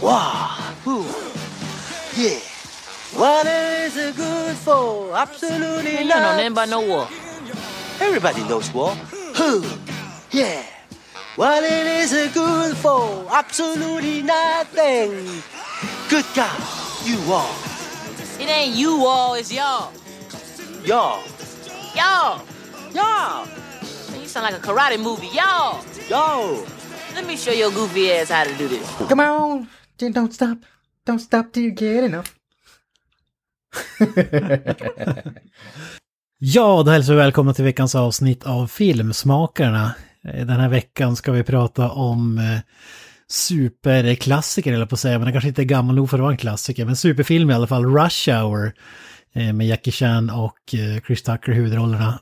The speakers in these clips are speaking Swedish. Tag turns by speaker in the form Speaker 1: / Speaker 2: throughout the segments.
Speaker 1: Wahoo! Yeah! What is it good for? Absolutely
Speaker 2: You know
Speaker 1: not.
Speaker 2: nothing about no war.
Speaker 1: Everybody knows war. Who? Yeah. What it is it good for? Absolutely nothing. Good God, you are.
Speaker 2: It ain't you all, it's y'all.
Speaker 1: Y'all.
Speaker 2: Y'all.
Speaker 1: Y'all.
Speaker 2: Man, you sound like a karate movie. Y'all.
Speaker 1: Yo.
Speaker 2: Let me show your goofy ass how to do this.
Speaker 3: Come on! Don't stop! Don't stop till you get enough. ja, då hälsar vi välkomna till veckans avsnitt av Filmsmakarna. Eh, Den här veckan ska vi prata om eh, superklassiker, eller på att säga, men den kanske inte är gammal nog för att vara en klassiker, men superfilm i alla fall, Rush Hour, eh, med Jackie Chan och Chris Tucker i huvudrollerna.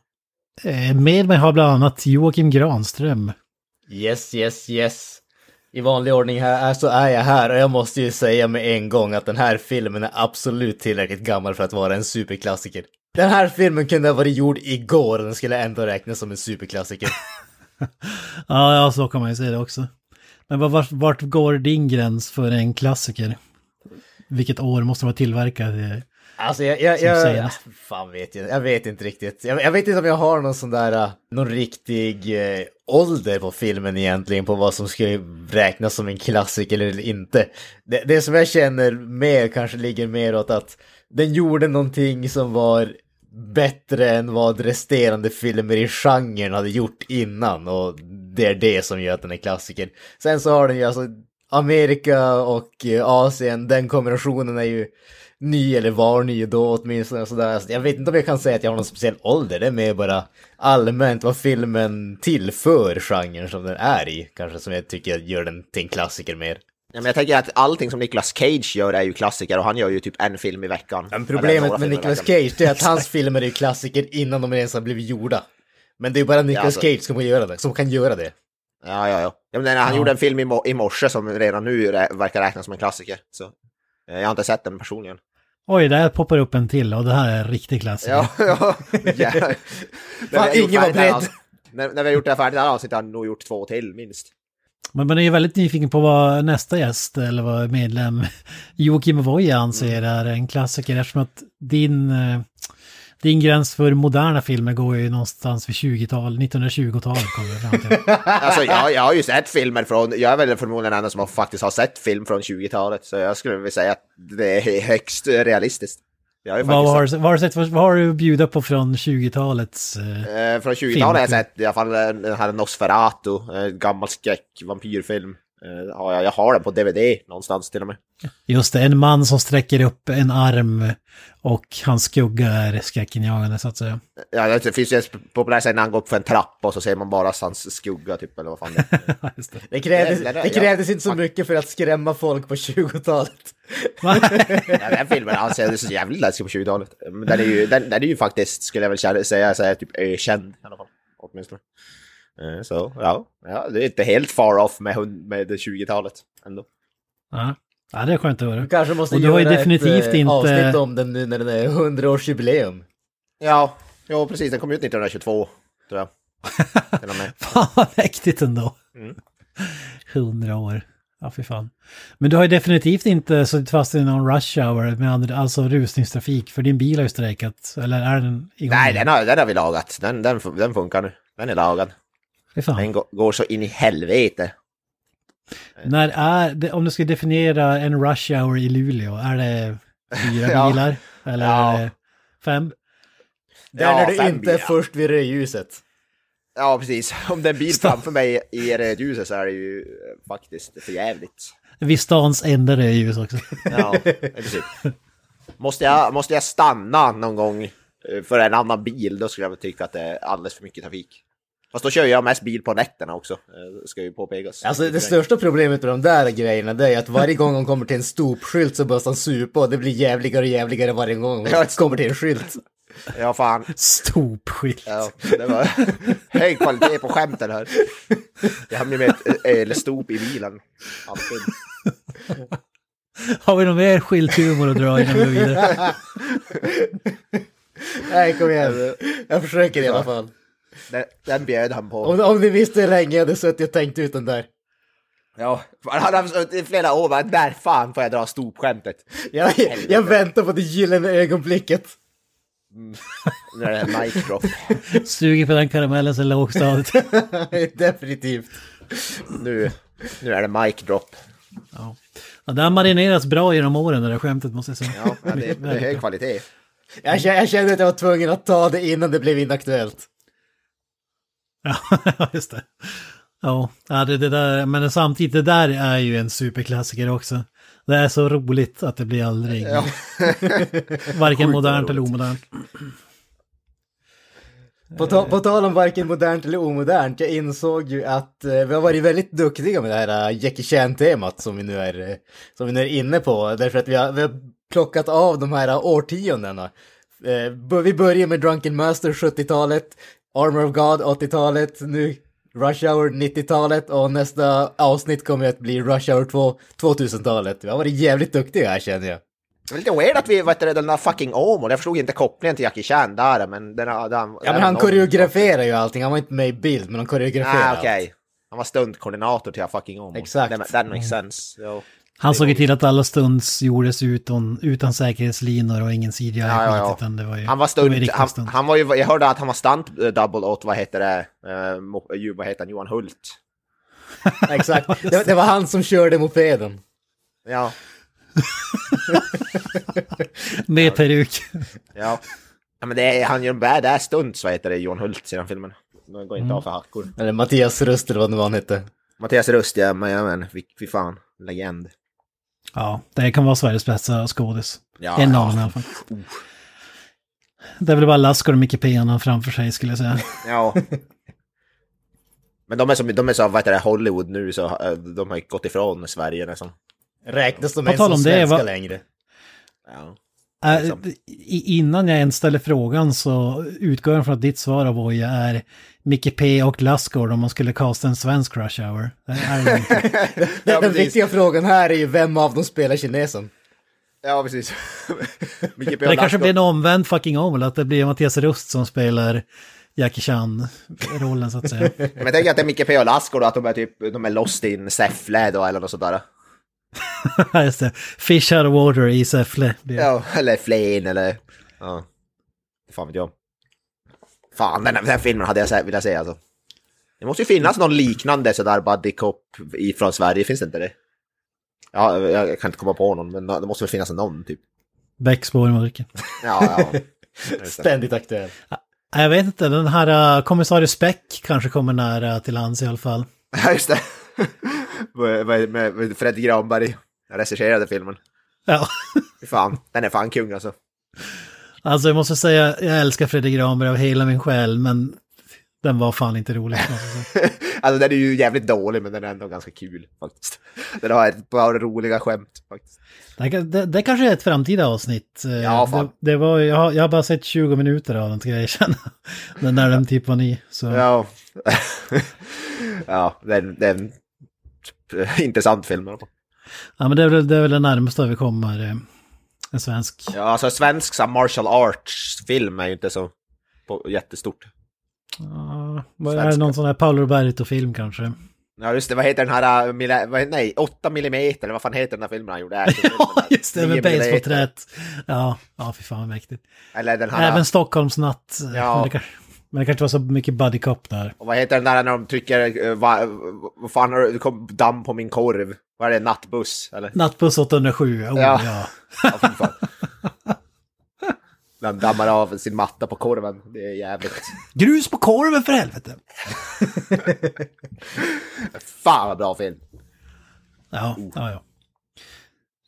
Speaker 3: Med mig har bland annat Joakim Granström.
Speaker 4: Yes, yes, yes. I vanlig ordning här så är jag här och jag måste ju säga med en gång att den här filmen är absolut tillräckligt gammal för att vara en superklassiker. Den här filmen kunde ha varit gjord igår och den skulle ändå räknas som en superklassiker.
Speaker 3: Ja, ja, så kan man ju säga det också. Men var- vart, vart går din gräns för en klassiker? Vilket år måste vara tillverkad? Eh,
Speaker 4: Alltså jag, jag, jag,
Speaker 3: senast.
Speaker 4: fan vet jag, jag vet inte riktigt. Jag, jag vet inte om jag har någon sån där, uh, någon riktig uh, ålder på filmen egentligen, på vad som ska räknas som en klassiker eller inte. Det, det som jag känner mer kanske ligger mer åt att den gjorde någonting som var bättre än vad resterande filmer i genren hade gjort innan och det är det som gör att den är klassiker. Sen så har den ju alltså Amerika och eh, Asien, den kombinationen är ju ny eller var ny då åtminstone. Sådär. Så jag vet inte om jag kan säga att jag har någon speciell ålder, det är mer bara allmänt vad filmen tillför genren som den är i, kanske som jag tycker gör den till en klassiker mer.
Speaker 5: Ja, men jag tänker att allting som Nicolas Cage gör är ju klassiker och han gör ju typ en film i veckan.
Speaker 4: Men problemet med Nicolas. Cage är att hans filmer är ju klassiker innan de ens har blivit gjorda. Men det är ju bara Nicolas
Speaker 5: alltså-
Speaker 4: Cage som kan göra det, som kan göra det.
Speaker 5: Ja, ja, ja. ja men han gjorde en film i, mo- i morse som redan nu rä- verkar räknas som en klassiker. Så, jag har inte sett den personligen.
Speaker 3: Oj, där poppar upp en till och det här är en riktig klassiker.
Speaker 5: Ja, ja. har gjort
Speaker 4: ingen var
Speaker 5: färdigt det här
Speaker 4: beredd.
Speaker 5: När, när vi har gjort det här färdigt här avsnittet har han nog gjort två till minst.
Speaker 3: Men man är ju väldigt nyfiken på vad nästa gäst, eller vad medlem Joakim Voja anser är en klassiker eftersom att din, eh, din gräns för moderna filmer går ju någonstans vid 20-tal, 1920-talet kommer vi fram till.
Speaker 5: Alltså, jag, jag har ju sett filmer från, jag är väl förmodligen den enda som faktiskt har sett film från 20-talet. Så jag skulle vilja säga att det är högst realistiskt. Jag har
Speaker 3: vad, har, vad, har du sett, vad har du att bjuda på från 20-talets... Eh,
Speaker 5: Eh, från 20-talet har jag sett i alla fall den här Nosferatu, eh, gammal skräck, vampyrfilm. Eh, har jag, jag har den på DVD någonstans till och med.
Speaker 3: just det, en man som sträcker upp en arm och hans skugga är skräckinjagande så att säga.
Speaker 5: Ja, det finns ju en populär scen när han går upp för en trappa och så ser man bara hans skugga typ, eller vad fan det är.
Speaker 3: Det.
Speaker 4: Det krävdes, det
Speaker 5: ja.
Speaker 4: krävdes inte så mycket för att skrämma folk på 20-talet.
Speaker 5: ja, den filmen anser jag så jävligt läskig på 20-talet. Men den är ju, den, den är ju faktiskt, skulle jag väl säga, säga, säga typ ökänd i alla fall. Åtminstone. Eh, Så, ja, ja, det är inte helt far off med, med det 20-talet ändå.
Speaker 3: Ja. ja, det är skönt att höra.
Speaker 4: Du kanske måste
Speaker 3: Och du har ju
Speaker 4: göra
Speaker 3: definitivt
Speaker 4: ett eh,
Speaker 3: inte-
Speaker 4: avsnitt om den nu när den är 100-årsjubileum.
Speaker 5: Ja, ja, precis, den kom ut 1922, tror jag.
Speaker 3: Fan vad mäktigt ändå.
Speaker 5: Mm.
Speaker 3: Hundra år. Ja, fy fan. Men du har ju definitivt inte suttit fast i någon rush hour med andra, alltså rusningstrafik, för din bil har ju strejkat. Eller är den igång?
Speaker 5: Nej, den har, den har vi lagat. Den, den, den funkar nu. Den är lagad. Den går, så in i helvete.
Speaker 3: När är om du ska definiera en rush hour i Luleå, är det fyra
Speaker 5: Ja.
Speaker 3: bilar? Eller
Speaker 5: Ja.
Speaker 3: är det fem?
Speaker 4: Det är när du inte är
Speaker 5: bilar.
Speaker 4: först vid rödljuset.
Speaker 5: Ja, precis. Om det är en bil framför mig i rödljuset så är det ju eh, faktiskt för jävligt.
Speaker 3: Vid stans enda rödljus också.
Speaker 5: Ja, i princip. Måste jag, måste jag stanna någon gång eh, för en annan bil, då skulle jag tycka att det är alldeles för mycket trafik. Fast då kör jag mest bil på nätterna också, eh, ska ju påpekas.
Speaker 4: Alltså det största problemet med de där grejerna det är att varje gång de kommer till en stopskylt så börjar de supa och det blir jävligare och jävligare varje gång de
Speaker 5: Ja.
Speaker 4: kommer till en skylt.
Speaker 5: Ja, fan.
Speaker 3: Stopskylt.
Speaker 5: Ja, det var hög kvalitet på skämten här. Jag har med ett elstop i bilen. Alltid.
Speaker 3: Har vi någon mer skylthumor att dra innan vi går vidare?
Speaker 4: Nej kom igen, jag försöker i alla fall.
Speaker 5: Den, den bjöd han på.
Speaker 4: Om, om ni visste hur länge jag hade suttit och tänkt ut den där.
Speaker 5: Ja, han har försökt i flera år, bara, där fan får jag dra stopskämtet.
Speaker 4: Jag, jag väntar på det gyllene ögonblicket.
Speaker 5: Nu är det mic drop.
Speaker 3: Suger på den karamellen sen lågstadiet.
Speaker 4: Definitivt.
Speaker 5: Nu, nu är det mic drop.
Speaker 3: ja. ja, det har marinerats bra genom åren det där skämtet måste jag säga.
Speaker 5: Ja, men det, det är hög kvalitet.
Speaker 4: Jag, kä- jag kände att jag var tvungen att ta det innan det blev inaktuellt.
Speaker 3: Ja, just det. Ja, det, det där, men samtidigt, det där är ju en superklassiker också. Det är så roligt att det blir aldrig,
Speaker 5: Ja.
Speaker 3: varken modernt eller omodernt.
Speaker 4: På, ta, på tal om varken modernt eller omodernt, jag insåg ju att eh, vi har varit väldigt duktiga med det här uh, Jackie Chan-temat som vi nu är, eh, som vi nu är inne på. Därför att vi har, vi har plockat av de här uh, årtiondena. Eh, vi börjar med Drunken Master 70-talet, Armor of God 80-talet, nu Rush Hour 90-talet och nästa avsnitt kommer att bli Rush Hour 2 2000-talet. Vi har varit jävligt duktiga här känner jag.
Speaker 5: Det är lite weird att vi, vad heter det, den där fucking Åmål, jag förstod inte kopplingen till Jackie Chan där, men den har... Den,
Speaker 4: Ja men han koreograferar ju allting, han var inte med i bild men han koreograferar
Speaker 5: Ah, okej. Han var stuntkoordinator till fucking Åmål.
Speaker 4: Exakt.
Speaker 5: That, that makes sense. Jo.
Speaker 3: Han såg ju till att alla stunds gjordes utan, utan säkerhetslinor och ingen CGI.
Speaker 5: Ja, ja, ja.
Speaker 3: Utan det var ju,
Speaker 5: Han var stunt,
Speaker 3: riktiga
Speaker 5: han, han var ju, jag hörde att han var stunt double åt, vad heter det, uh, vad heter han, Johan Hult.
Speaker 4: Exakt, det, det var han som körde mopeden.
Speaker 5: Ja,
Speaker 3: Med peruk.
Speaker 5: ja. ja men det är, han gör en badass stunts, vad heter det, Johan Hult, sedan filmen. De går inte av för hackor.
Speaker 4: Eller Mattias Röst eller vad nu han hette.
Speaker 5: Mattias Rust, ja, men, ja, men fy, fy fan, legend.
Speaker 3: Ja, det kan vara Sveriges bästa skådis.
Speaker 5: Ja,
Speaker 3: en av dem i alla fall. Det är väl bara Lassgård och Micke P han har framför sig skulle jag säga.
Speaker 5: Ja. Men de är som, de är så, vad heter det, Hollywood nu, så eh, de har ju gått ifrån Sverige nästan.
Speaker 4: Räknas de ens som
Speaker 3: om det,
Speaker 4: svenska
Speaker 3: va-
Speaker 4: längre?
Speaker 5: Ja.
Speaker 3: Äh,
Speaker 5: Liksom.
Speaker 3: innan jag ens ställer frågan så utgår jag från att ditt svar Avoya är Micke P och Lassgård om man skulle casta en svensk Rush Hour. Det är
Speaker 5: Ja,
Speaker 4: den viktiga frågan här är ju vem av dem spelar kinesen?
Speaker 5: Ja, precis.
Speaker 3: Det kanske blir en omvänd fucking Åmål, att det blir Mattias Rust som spelar Jackie Chan-rollen så att säga.
Speaker 5: Men jag tänker att det är Micke P och Lassgård och att de är typ, de är lost in Säffle då eller något sådär.
Speaker 3: Just det. Fish out of water i Säffle.
Speaker 5: Ja, eller Flen eller... Ja. Fan vet jag. Fan, den, den här filmen hade jag sä- velat säga alltså. Det måste ju finnas någon liknande sådär buddy cop i- från Sverige, finns det inte det? Ja, jag kan inte komma på någon, men det måste väl finnas någon typ.
Speaker 3: Bäckspår i mörker.
Speaker 5: Ja, ja.
Speaker 4: Ständigt aktuell.
Speaker 3: Jag vet inte, den här uh, kommissarie Speck kanske kommer nära till lands i alla fall.
Speaker 5: Ja, just det. med, med, Fredrik Granberg. Jag regisserade filmen.
Speaker 3: Ja.
Speaker 5: Fan, den är fan kung alltså.
Speaker 3: Alltså jag måste säga, jag älskar Fredrik Granberg av hela min själ, men den var fan inte rolig.
Speaker 5: Alltså den är ju jävligt dålig men den är ändå ganska kul faktiskt. Den har ett par roliga skämt faktiskt.
Speaker 3: Det, det, det kanske är ett framtida avsnitt. Eh,
Speaker 5: Ja, fan.
Speaker 3: det, det var, jag, har, jag har bara sett 20 minuter av den, ska jag erkänna. Den när den typ var ny. Så.
Speaker 5: Ja. ja, det är, en- det är en eh, intressant film.
Speaker 3: Ja, men det är väl det, är väl det närmaste vi kommer eh, en svensk.
Speaker 5: Ja, alltså svensk så martial arts film är ju inte så på, jättestort.
Speaker 3: Ja, vad är det någon sån här Paolo Roberto-film kanske?
Speaker 5: Ja just det, vad heter den här, mille, vad, nej, 8 millimeter, eller vad fan heter den här filmen han gjorde? Actionfilmen
Speaker 3: Ja, just det,
Speaker 5: 9
Speaker 3: med
Speaker 5: millimeter.
Speaker 3: basebollträtt. Ja, ja, fy fan vad mäktigt.
Speaker 5: Eller den här,
Speaker 3: Även Stockholmsnatt.
Speaker 5: Ja.
Speaker 3: Men, det kanske, var så mycket buddy cop där.
Speaker 5: och vad heter den där när de trycker, uh, vad, vad fan har du- det kom damm på min korv? Vad är det, nattbuss? Eller?
Speaker 3: Nattbuss 807, oh,
Speaker 5: Ja.
Speaker 3: ja.
Speaker 5: Ja. Den dammar av sin matta på korven, det är jävligt.
Speaker 3: Grus på korven för helvete!
Speaker 5: Fan vad bra film.
Speaker 3: Ja, ja, ja.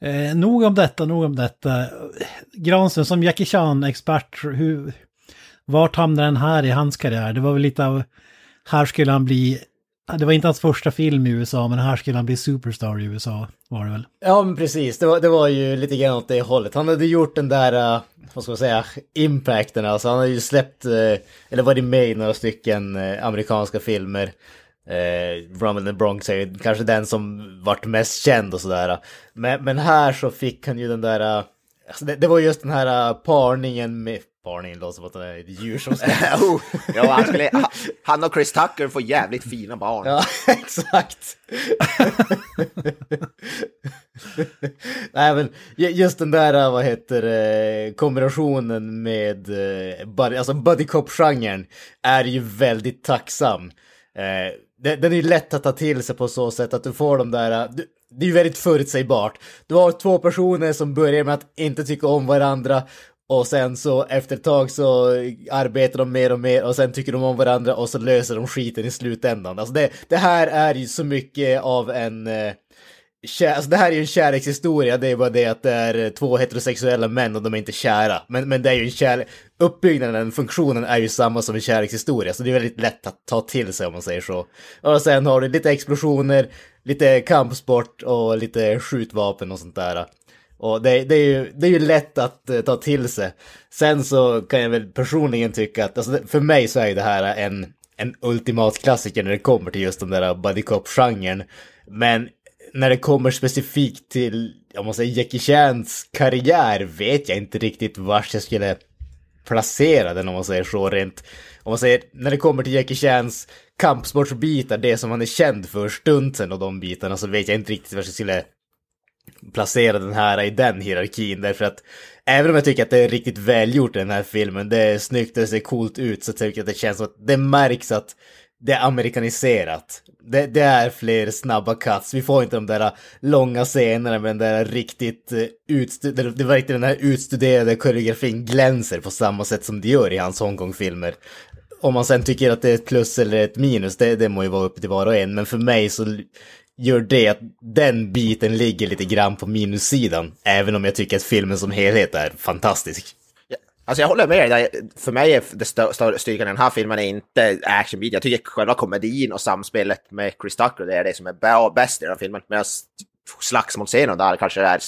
Speaker 3: Eh, nog om detta, nog om detta. Granström som Jackie Chan-expert, hur, vart hamnade den här i hans karriär? Det var väl lite av, här skulle han bli, det var inte hans första film i USA, men här skulle han bli superstar i USA, var det väl?
Speaker 4: Ja men precis, det var, det var ju lite grann åt det hållet. Han hade gjort den där, eh, vad ska man säga, impacten alltså. Han hade ju släppt, eh, eller varit med i några stycken eh, amerikanska filmer. Eh, Rumble in the Bronx är ju kanske den som vart mest känd och sådär. Men, men här så fick han ju den där, alltså det, det var just den här parningen med, parningen låter som att det är ett djur som
Speaker 5: oh, ja, han, skulle, han- han och Chris Tucker får jävligt fina barn.
Speaker 4: Ja, exakt. Nej men ju- just den där, vad heter det, kombinationen med eh, buddy, alltså buddy cop-genren är ju väldigt tacksam. Eh, den, den är ju lätt att ta till sig på så sätt att du får de där, eh, du, det är ju väldigt förutsägbart. Du har två personer som börjar med att inte tycka om varandra och sen så efter ett tag så arbetar de mer och mer och sen tycker de om varandra och så löser de skiten i slutändan. Alltså det, det här är ju så mycket av en... Eh, kär, alltså det här är ju en kärlekshistoria, det är bara det att det är eh, två heterosexuella män och de är inte kära. Men, men det är ju en kärlek... Uppbyggnaden, funktionen är ju samma som en kärlekshistoria, så det är väldigt lätt att ta till sig om man säger så. Och sen har du lite explosioner, lite kampsport och lite skjutvapen och sånt där. Och det, det, är ju, det är ju lätt att eh, ta till sig. Sen så kan jag väl personligen tycka att, alltså, för mig så är ju det här en, en ultimat klassiker när det kommer till just den där buddy cop-genren. Men när det kommer specifikt till, om man säger Jackie Chans karriär vet jag inte riktigt vart jag skulle placera den om man säger så rent. Om man säger, när det kommer till Jackie Chans kampsportsbitar, det som han är känd för, stuntsen och de bitarna, så vet jag inte riktigt vart jag skulle placera den här i den hierarkin därför att även om jag tycker att det är riktigt välgjort i den här filmen, det är snyggt och det ser coolt ut så tycker jag att det känns som att det märks att det är amerikaniserat. Det, det är fler snabba cuts, vi får inte de där långa scenerna med den där riktigt eh, utstuderade, det var riktigt den här utstuderade koreografin glänser på samma sätt som det gör i hans Hongkong-filmer. Om man sen tycker att det är ett plus eller ett minus, det, det må ju vara upp till var och en, men för mig så gör det att den biten ligger lite grann på minussidan. Även om jag tycker att filmen som helhet är fantastisk.
Speaker 5: Ja, Alltså jag håller med dig. För mig är det större styrkan i den här filmen är inte actionbiten. Jag tycker själva komedin och samspelet med Chris Tucker det är det som är bäst i den här filmen. Medan slagsmålscenen där kanske är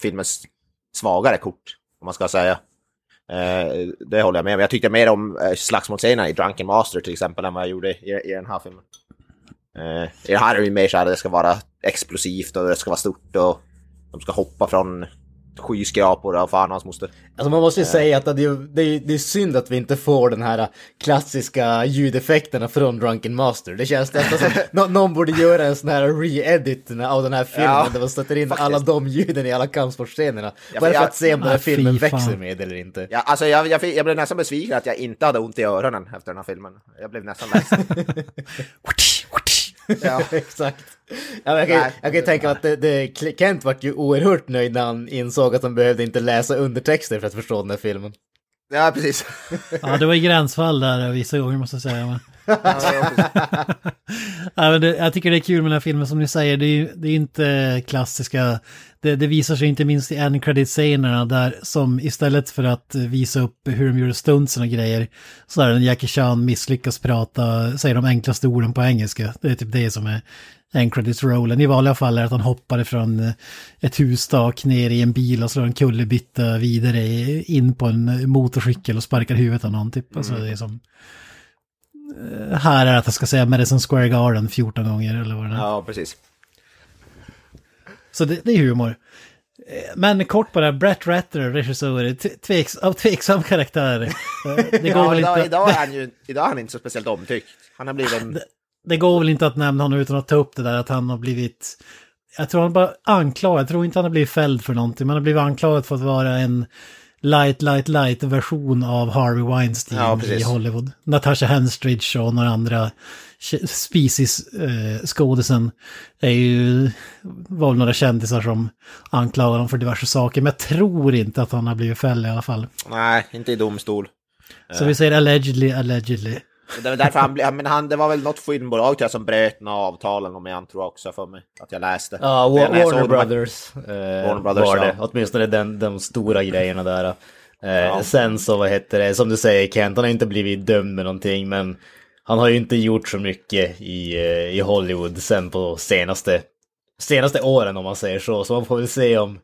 Speaker 5: filmens svagare kort, om man ska säga. Eh, det håller jag med om. Jag tyckte mer om eh, slagsmålscenen i Drunken Master till exempel än vad jag gjorde i, i den här filmen. Eh, I den här är det ju mer så här att det ska vara explosivt och det ska vara stort och de ska hoppa från skyskrapor och fan hans moster.
Speaker 4: Alltså man måste ju säga att det är, det, är, det är synd att vi inte får den här klassiska ljudeffekterna från Drunken Master. Det känns nästan som nå- någon borde göra en sån här re-edit av den här filmen
Speaker 5: Ja,
Speaker 4: där man sätter in
Speaker 5: faktiskt.
Speaker 4: alla de ljuden i alla kampsportscenerna.
Speaker 5: Ja,
Speaker 4: Bara
Speaker 5: för jag-
Speaker 4: att se om den här
Speaker 3: Ah,
Speaker 4: filmen växer med eller inte.
Speaker 5: Ja, alltså jag, jag, jag blev nästan besviken att jag inte hade ont i öronen efter den här filmen. Jag blev nästan ledsen. ja.
Speaker 4: Exakt. Ja, jag, kan,
Speaker 5: Nej.
Speaker 4: jag kan ju tänka mig att det, det, Kent vart ju oerhört nöjd när han insåg att han behövde inte läsa undertexter för att förstå den här filmen.
Speaker 5: ja, precis.
Speaker 3: Ja, det var ju gränsfall där vissa gånger måste jag säga. Men...
Speaker 5: Ja,
Speaker 3: men det, jag tycker det är kul med den här filmen som ni säger, det är ju det är inte klassiska, det, det visar sig inte minst i end credit-scenerna där som istället för att visa upp hur de gjorde stuntsen och grejer så är det när Jackie Chan misslyckas prata, säger de enklaste orden på engelska. Det är typ det som är end credits-rollen. I vanliga fall är det att han hoppar från eh, ett hustak ner i en bil och slår en kullerbytta vidare in på en motorcykel och sparkar huvudet av någon typ. Alltså det är som... Eh, Här är det att jag ska säga Madison Square Garden 14 gånger eller vad det är.
Speaker 5: ja, precis.
Speaker 3: Så det, det är humor. Eh, Men kort bara, Brett Ratner, regissör, tveks, av tveksam karaktär. Eh, Det går,
Speaker 5: Ja,
Speaker 3: väl
Speaker 5: idag,
Speaker 3: inte,
Speaker 5: idag, är han ju, idag är han inte så speciellt omtyckt. Han har blivit en...
Speaker 3: det går väl inte att nämna honom utan att ta upp det där att han har blivit... Jag tror han bara anklagad, jag tror inte han har blivit fälld för någonting, men han har blivit anklagad för att vara en light, light, light version av Harvey Weinstein
Speaker 5: Ja,
Speaker 3: i. Hollywood. Natasha Henstridge och några andra species eh, är ju, var väl några kändisar som anklagar honom för diverse saker, men jag tror inte att han har blivit fälld i alla fall.
Speaker 5: Nej, inte i domstol.
Speaker 3: Så vi säger allegedly, allegedly.
Speaker 5: Det var därför han, men han, det var väl något filmbolag jag som bröt några avtalen om jag tror också för mig. Att jag läste.
Speaker 4: Ja,
Speaker 5: Men
Speaker 4: Wa-
Speaker 5: när jag
Speaker 4: Warner
Speaker 5: här-
Speaker 4: Brothers, eh,
Speaker 5: Warner Brothers,
Speaker 4: var det.
Speaker 5: ja.
Speaker 4: Åtminstone den, de stora grejerna där. Eh, Sen så, vad heter det, som du säger Kent, han har inte blivit dömd med någonting, men han har ju inte gjort så mycket i, eh, i Hollywood sen på senaste, senaste åren om man säger så. Så man får väl se om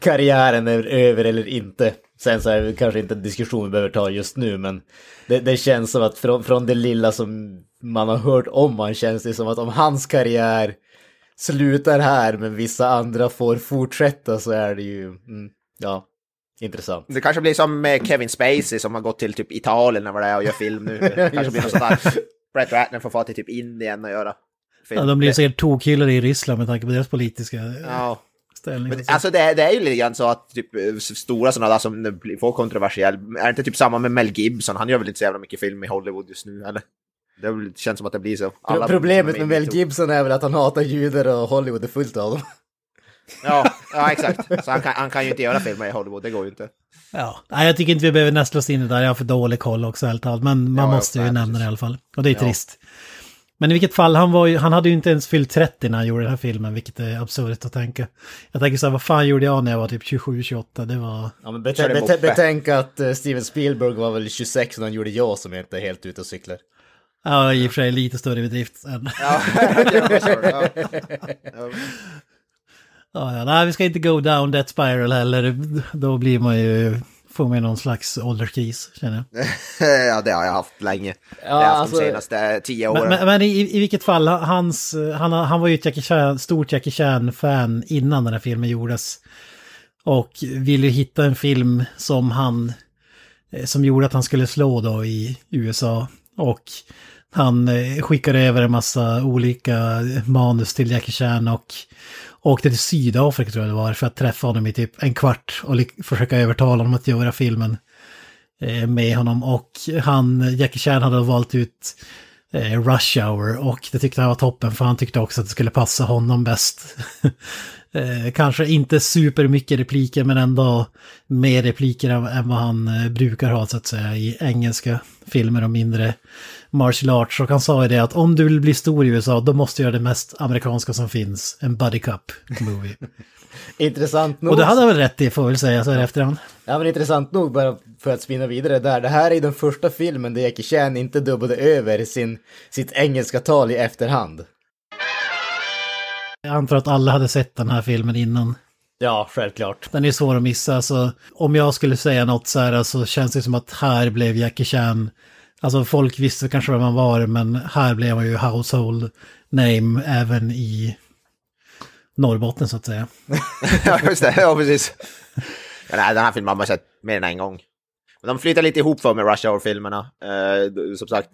Speaker 4: karriären är över eller inte. Sen så är det kanske inte en diskussion vi behöver ta just nu, men det, det känns som att från, från det lilla som man har hört om han känns det som att om hans karriär slutar här men vissa andra får fortsätta så är det ju, mm, ja, Intressant.
Speaker 5: Det kanske blir som med Kevin Spacey som har gått till typ Italien eller vad det är och gör film nu. Det kanske blir något sånt där. Brett Ratner får fara till typ Indien och göra film.
Speaker 3: Ja, de blir säkert tokhyllade i Ryssland med tanke på deras politiska
Speaker 5: Ja.
Speaker 3: Ställning.
Speaker 5: Men, alltså det, är- det är ju lite grann så att typ, eh, stora sådana där som får kontroversiell, är det inte typ samma med Mel Gibson? Han gör väl inte så jävla mycket film i Hollywood just nu, eller? Det känns som att det blir så. Alla-
Speaker 4: Problemet med Mel. Gibson är väl att han hatar judar och Hollywood är fullt av dem.
Speaker 5: Ja, ja exakt. Så han kan, han kan ju inte göra filmer i Hollywood, det går ju inte.
Speaker 3: Ja, nej, jag tycker inte vi behöver nästla oss in i det där. Jag har för dålig koll också helt talat. Men man
Speaker 5: Ja, ja,
Speaker 3: måste ju
Speaker 5: nej,
Speaker 3: nämna
Speaker 5: precis.
Speaker 3: det i alla fall. Och det är
Speaker 5: Ja.
Speaker 3: trist. Men i vilket fall, han, var ju, han hade ju inte ens fyllt 30 när han gjorde den här filmen, vilket är absurt att tänka. Jag tänker så här, vad fan gjorde jag när jag var typ 27-28? Det var...
Speaker 4: Ja, men betänk,
Speaker 5: det
Speaker 4: betänk, att eh, Steven Spielberg var väl 26 när han gjorde jag som inte är helt ute och cyklar.
Speaker 3: Ja, i och för sig lite större bedrift än...
Speaker 5: Ja, ja,
Speaker 3: nej, vi ska inte go down that spiral heller. Då blir man ju... Får ju någon slags ålderskris, känner jag.
Speaker 5: ja, det har jag haft länge.
Speaker 4: Ja,
Speaker 5: det har jag haft
Speaker 4: alltså-
Speaker 5: de senaste tio åren.
Speaker 3: Men, men, men i, i vilket fall, hans, han, han var ju ett Jackie Chan, stort Jackie Chan-fan innan den här filmen gjordes. Och ville hitta en film som han, eh, som gjorde att han skulle slå då i USA. Och han eh, skickade över en massa olika manus till Jackie Chan och åkte till Sydafrika tror jag det var för att träffa honom i typ en kvart och försöka övertala honom att göra filmen eh, med honom. Och han, Jackie Chan hade valt ut Eh, rush Hour och det tyckte han var toppen för han tyckte också att det skulle passa honom bäst. eh, kanske inte super mycket repliker men ändå mer repliker än, än vad han eh, brukar ha så att säga i engelska filmer och mindre martial arts. Och han sa ju det att om du vill bli stor i USA då måste du göra det mest amerikanska som finns, en buddy cup movie.
Speaker 4: Intressant nog.
Speaker 3: och det hade han väl rätt i får väl säga så här efterhand.
Speaker 4: Ja men intressant nog, bara för att spinna vidare där. Det här är den första filmen där Jackie Chan inte dubbade över sin, sitt engelska tal i efterhand.
Speaker 3: Jag antar att alla hade sett den här filmen innan.
Speaker 4: Ja, självklart.
Speaker 3: Den är svår att missa, så om jag skulle säga något så här så känns det som att här blev Jackie Chan, alltså folk visste kanske vem man var, men här blev han ju household name även i Norrbotten så att säga.
Speaker 5: ja, just det. Ja, precis. Men nej, den här filmen har man sett mer än en gång. De flyter lite ihop för med Rush Hour-filmerna. Eh, som sagt,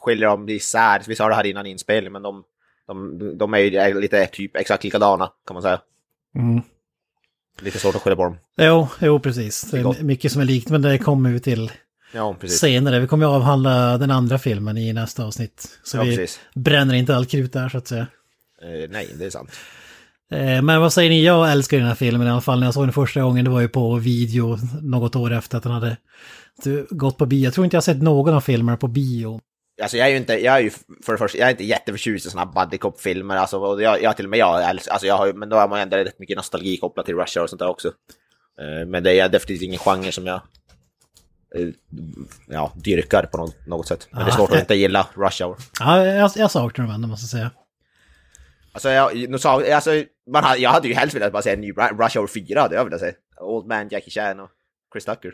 Speaker 5: skiljer dem isär. Vi sa det här innan inspelning, men de, de, de är ju lite typ exakt likadana, kan man säga.
Speaker 3: Mm.
Speaker 5: Lite svårt att skilja på dem.
Speaker 3: Jo, jo, precis. Det är mycket som är likt, men det kommer vi till
Speaker 5: Ja, precis.
Speaker 3: senare. Vi kommer avhandla den andra filmen i nästa avsnitt. Så
Speaker 5: Ja,
Speaker 3: vi
Speaker 5: precis.
Speaker 3: bränner inte all krut där så att säga.
Speaker 5: Eh, nej, det är sant.
Speaker 3: Eh, Men vad säger ni? Jag älskar den här filmen i alla fall. När jag såg den första gången, det var ju på video något år efter att den hade gått på bio. Jag tror inte jag sett någon av filmerna på bio.
Speaker 5: Alltså jag är ju inte, jag är ju för det första, jag är inte jätteförtjust i sådana buddy cop-filmer, alltså, och jag, jag till och med jag älskar, alltså jag har men då har man ändå rätt mycket nostalgi kopplat till Russia och sånt där också. Eh, Men det är definitivt ingen genre som jag eh, ja, dyrkar på något, sätt. Men det är svårt att inte gilla Rush Hour.
Speaker 3: Ja, jag, jag saknar dem ändå måste jag säga.
Speaker 5: Alltså, jag, nu sa, alltså man hade, jag hade ju helst velat bara se en ny Ru- Rush Hour 4, hade jag velat se. Old Man, Jackie Chan och Chris Tucker.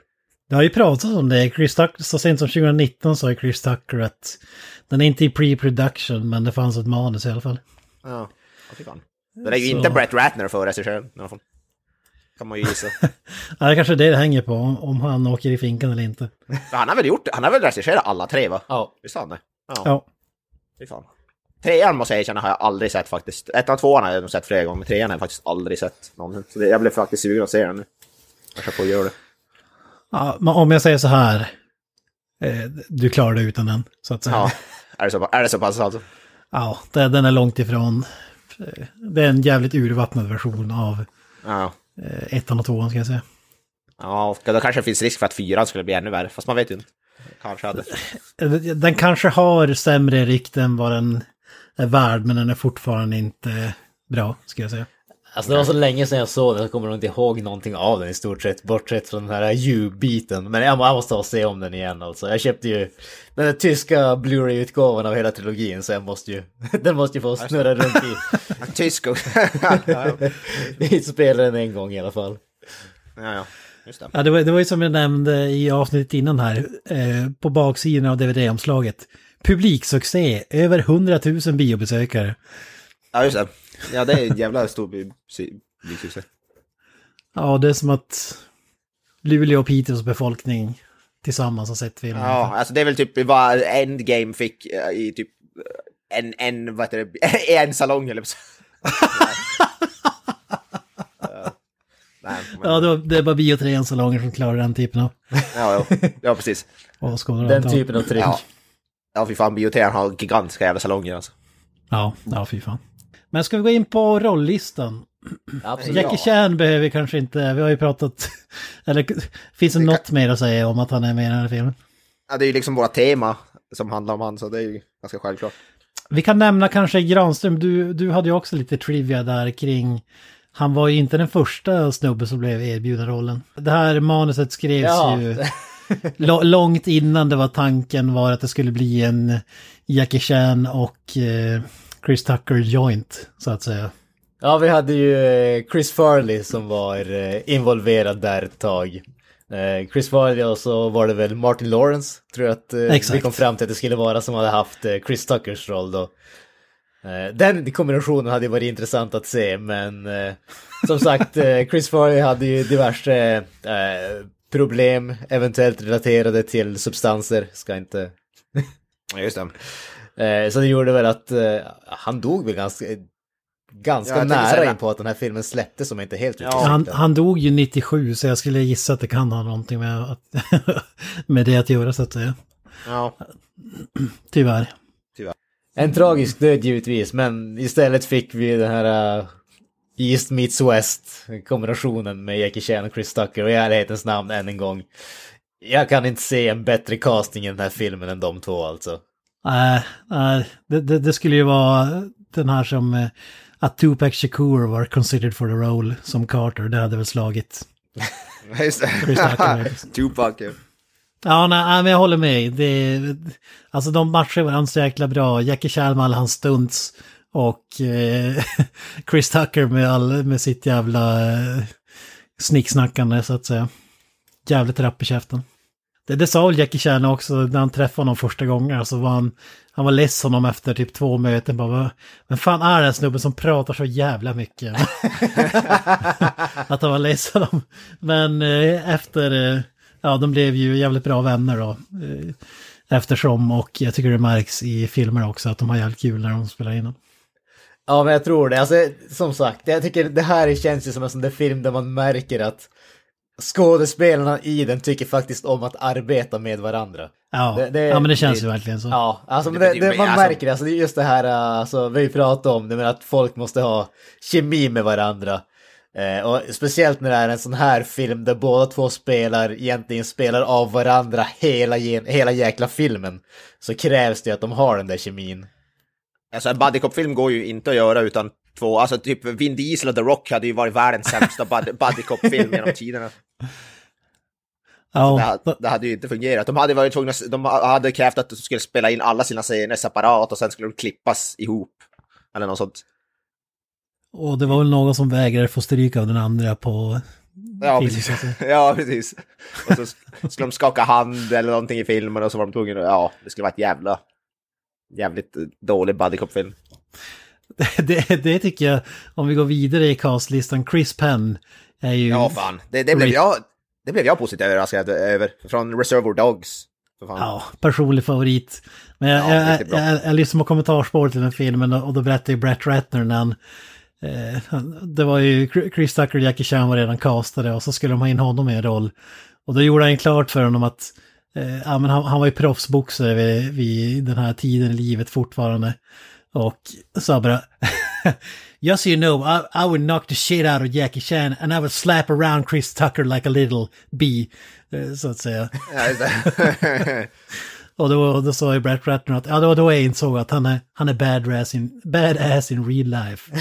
Speaker 3: Det har ju pratats om det. Chris Tucker, så sent som 2019 sa ju Chris Tucker att den är inte i pre-production men det fanns ett manus i alla fall.
Speaker 5: Ja, ja fy fan. Det är ju
Speaker 3: Så-
Speaker 5: inte Brett Ratner för regissören i alla fall. Kan man ju gissa.
Speaker 3: Ja, det är kanske är det det hänger på, om, om han åker i finkan eller inte.
Speaker 5: Han har väl gjort, han har väl regisserat alla tre va?
Speaker 4: Ja.
Speaker 5: Visst har han det? Ja.
Speaker 3: Ja.
Speaker 5: Fy fan. Trean måste jag erkänna har jag aldrig sett faktiskt. Ettan och tvåan har jag nog sett flera gånger, men trean har jag faktiskt aldrig sett någonsin. Så jag blev faktiskt sugen att se den nu. Kanske får göra det.
Speaker 3: ja men om jag säger så här. Eh, du klarar det utan den, så att säga.
Speaker 5: Ja, är det så, är det så pass alltså?
Speaker 3: Ja, det, den är långt ifrån. eh, Det är en jävligt urvattnad version av
Speaker 5: Ja.
Speaker 3: eh, ettan och tvåan ska jag säga.
Speaker 5: Ja, och då kanske det finns risk för att fyran skulle bli ännu värre, fast man vet ju inte. Kanske hade.
Speaker 3: Den kanske har sämre rykte än vad den är värd, men den är fortfarande inte bra, ska jag säga.
Speaker 4: Alltså det var så länge sedan jag såg den, jag kommer nog inte ihåg någonting av den i stort sett, bortsett från den här you-biten. Men jag jag måste ha se om den igen alltså. Jag köpte ju den där tyska Blu-ray-utgåvan av hela trilogin, så jag måste ju, den måste ju få snurra runt i,
Speaker 5: Tysk och...
Speaker 4: i spelaren en gång i alla fall.
Speaker 5: ja, ja. Just det.
Speaker 3: Ja, det var, det var ju som jag nämnde i avsnittet innan här, eh, på baksidan av DVD-omslaget. Publiksuccé, över 100 000 biobesökare.
Speaker 5: Ja, just det. Ja, det är en jävla stor bysuccé.
Speaker 3: Ja, det är som att Luleå och Piteås befolkning tillsammans har sett filmen.
Speaker 5: Ja, alltså det är väl typ vad Endgame fick eh, i typ en, en, vad heter det, en salong eller så. Ja. Nej, men,
Speaker 3: Ja, det, är bara bio 3 salonger som klarar den typen av
Speaker 5: ja, ja, ja, precis.
Speaker 4: Den typen av tryck.
Speaker 5: Ja. Ja, fy fan, bioteatern har gigantiska jävla salonger alltså.
Speaker 3: Ja, ja, fy fan. Men ska vi gå in på rolllistan?
Speaker 4: Absolut.
Speaker 3: Jackie Chan behöver vi kanske inte, vi har ju pratat, eller finns det något mer att säga om att han är med i den här filmen?
Speaker 5: Ja, det är ju liksom våra tema som handlar om han, så det är ju ganska självklart.
Speaker 3: Vi kan nämna kanske Granström, du, du hade ju också lite trivia där kring, han var ju inte den första snubben som blev erbjuden rollen. Det här manuset skrevs
Speaker 4: Ja.
Speaker 3: ju långt innan det var tanken var att det skulle bli en Jackie Chan och eh, Chris Tucker joint, så att säga.
Speaker 4: Ja, vi hade ju eh, Chris Farley som var eh, involverad där ett tag. Eh, Chris Farley och så var det väl Martin Lawrence, tror jag att eh, vi
Speaker 3: Exakt.
Speaker 4: kom fram till att det skulle vara, som hade haft Chris Tuckers roll då. Den kombinationen hade ju varit intressant att se, men som sagt, Chris Farley hade ju diverse problem, eventuellt relaterade till substanser, ska inte
Speaker 5: Ja, just det.
Speaker 4: Eh, så det gjorde väl att eh, han dog väl ganska, ganska
Speaker 5: Ja,
Speaker 4: nära in på att den här filmen släpptes som inte helt
Speaker 5: Ja.
Speaker 3: Han, han dog ju 97 så jag skulle gissa att det kan ha någonting med, att, med det att göra så att säga.
Speaker 5: Ja,
Speaker 3: Tyvärr.
Speaker 4: En tragisk död givetvis, men istället fick vi den här uh, East meets West kombinationen med Jackie Chan och Chris Tucker och i ärlighetens namn än en gång. Jag kan inte se en bättre casting i den här filmen än de två alltså.
Speaker 3: Nej, nej, det, det, det skulle ju vara den här som eh, att Tupac Shakur var considered for the role som Carter. Det hade väl slagit.
Speaker 5: Tupac, ja.
Speaker 3: Ja, nej, nej, men jag håller med. Det, alltså de matchar varandra så jäkla bra. Jackie Chan med alla hans stunts och eh, Chris Tucker med, all, med sitt jävla eh, snicksnackande så att säga. Jävligt rapp i käften. Det, det sa väl Jackie Chan också när han träffade honom första gången. Alltså var han, han var less honom efter typ två möten. Bara, men Vem fan är den snubben som pratar så jävla mycket? att han var less honom. Men eh, efter, eh, ja de blev ju jävligt bra vänner då. Eh, eftersom och jag tycker det märks i filmer också att de har jävligt kul när de spelar in den.
Speaker 4: Ja, men jag tror det. Alltså, som sagt, jag tycker det här känns ju som en sån där film där man märker att skådespelarna i den tycker faktiskt om att arbeta med varandra.
Speaker 3: Ja,
Speaker 4: Det- det-
Speaker 3: ja men det känns
Speaker 4: det-
Speaker 3: ju verkligen så.
Speaker 4: Ja, alltså men
Speaker 5: Det
Speaker 4: man
Speaker 5: alltså-
Speaker 4: märker det, alltså det är just det här, alltså, vi pratat om det, men att folk måste ha kemi med varandra. Eh, och speciellt när det är en sån här film där båda två spelar, egentligen spelar av varandra hela, hela jäkla filmen. Så krävs det att de har den där kemin.
Speaker 5: Alltså en buddy cop-film går ju inte att göra utan två, alltså typ Vin Diesel och The Rock hade ju varit världens sämsta bud- buddy cop-film genom tiderna. Det,
Speaker 3: Ja,
Speaker 5: hade, det hade ju inte fungerat. De hade varit tvungna, de hade krävt att de skulle spela in alla sina scener separat och sen skulle de klippas ihop. Eller något sånt.
Speaker 3: och det var väl någon som vägrade få stryk av den andra på
Speaker 5: Ja, precis. Ja, precis. Och så skulle de skaka hand eller någonting i filmen och så var de tvungna, ja, det skulle vara ett jävla, jävligt dålig buddy cop-film.
Speaker 3: det, det tycker jag, om vi går vidare i castlistan, Chris Penn är ju...
Speaker 5: Ja, fan. Det, det, blev jag, det blev jag positivt överraskad över. Från Reservoir Dogs.
Speaker 3: Ja, personlig favorit. Men jag,
Speaker 5: Ja,
Speaker 3: jag,
Speaker 5: bra.
Speaker 3: jag, jag lyssnade på kommentarspåret till den filmen och då berättade ju Brett Ratner när han... Eh, han- det var ju Chris Tucker och Jackie Chan var redan castade och så skulle de ha in honom i en roll. Och då gjorde han klart för honom att Eh, ja, men han, han var ju proffsboxare vid, vid den här tiden i livet fortfarande. Och sa bara... Just so you know, I, I would knock the shit out of Jackie Chan and I would slap around Chris Tucker like a little bee. eh, Så att säga.
Speaker 5: Det.
Speaker 3: Och då, då sa ju Brett Ratner att, ja då, då jag insåg att han är, han är badass in, badass in real life.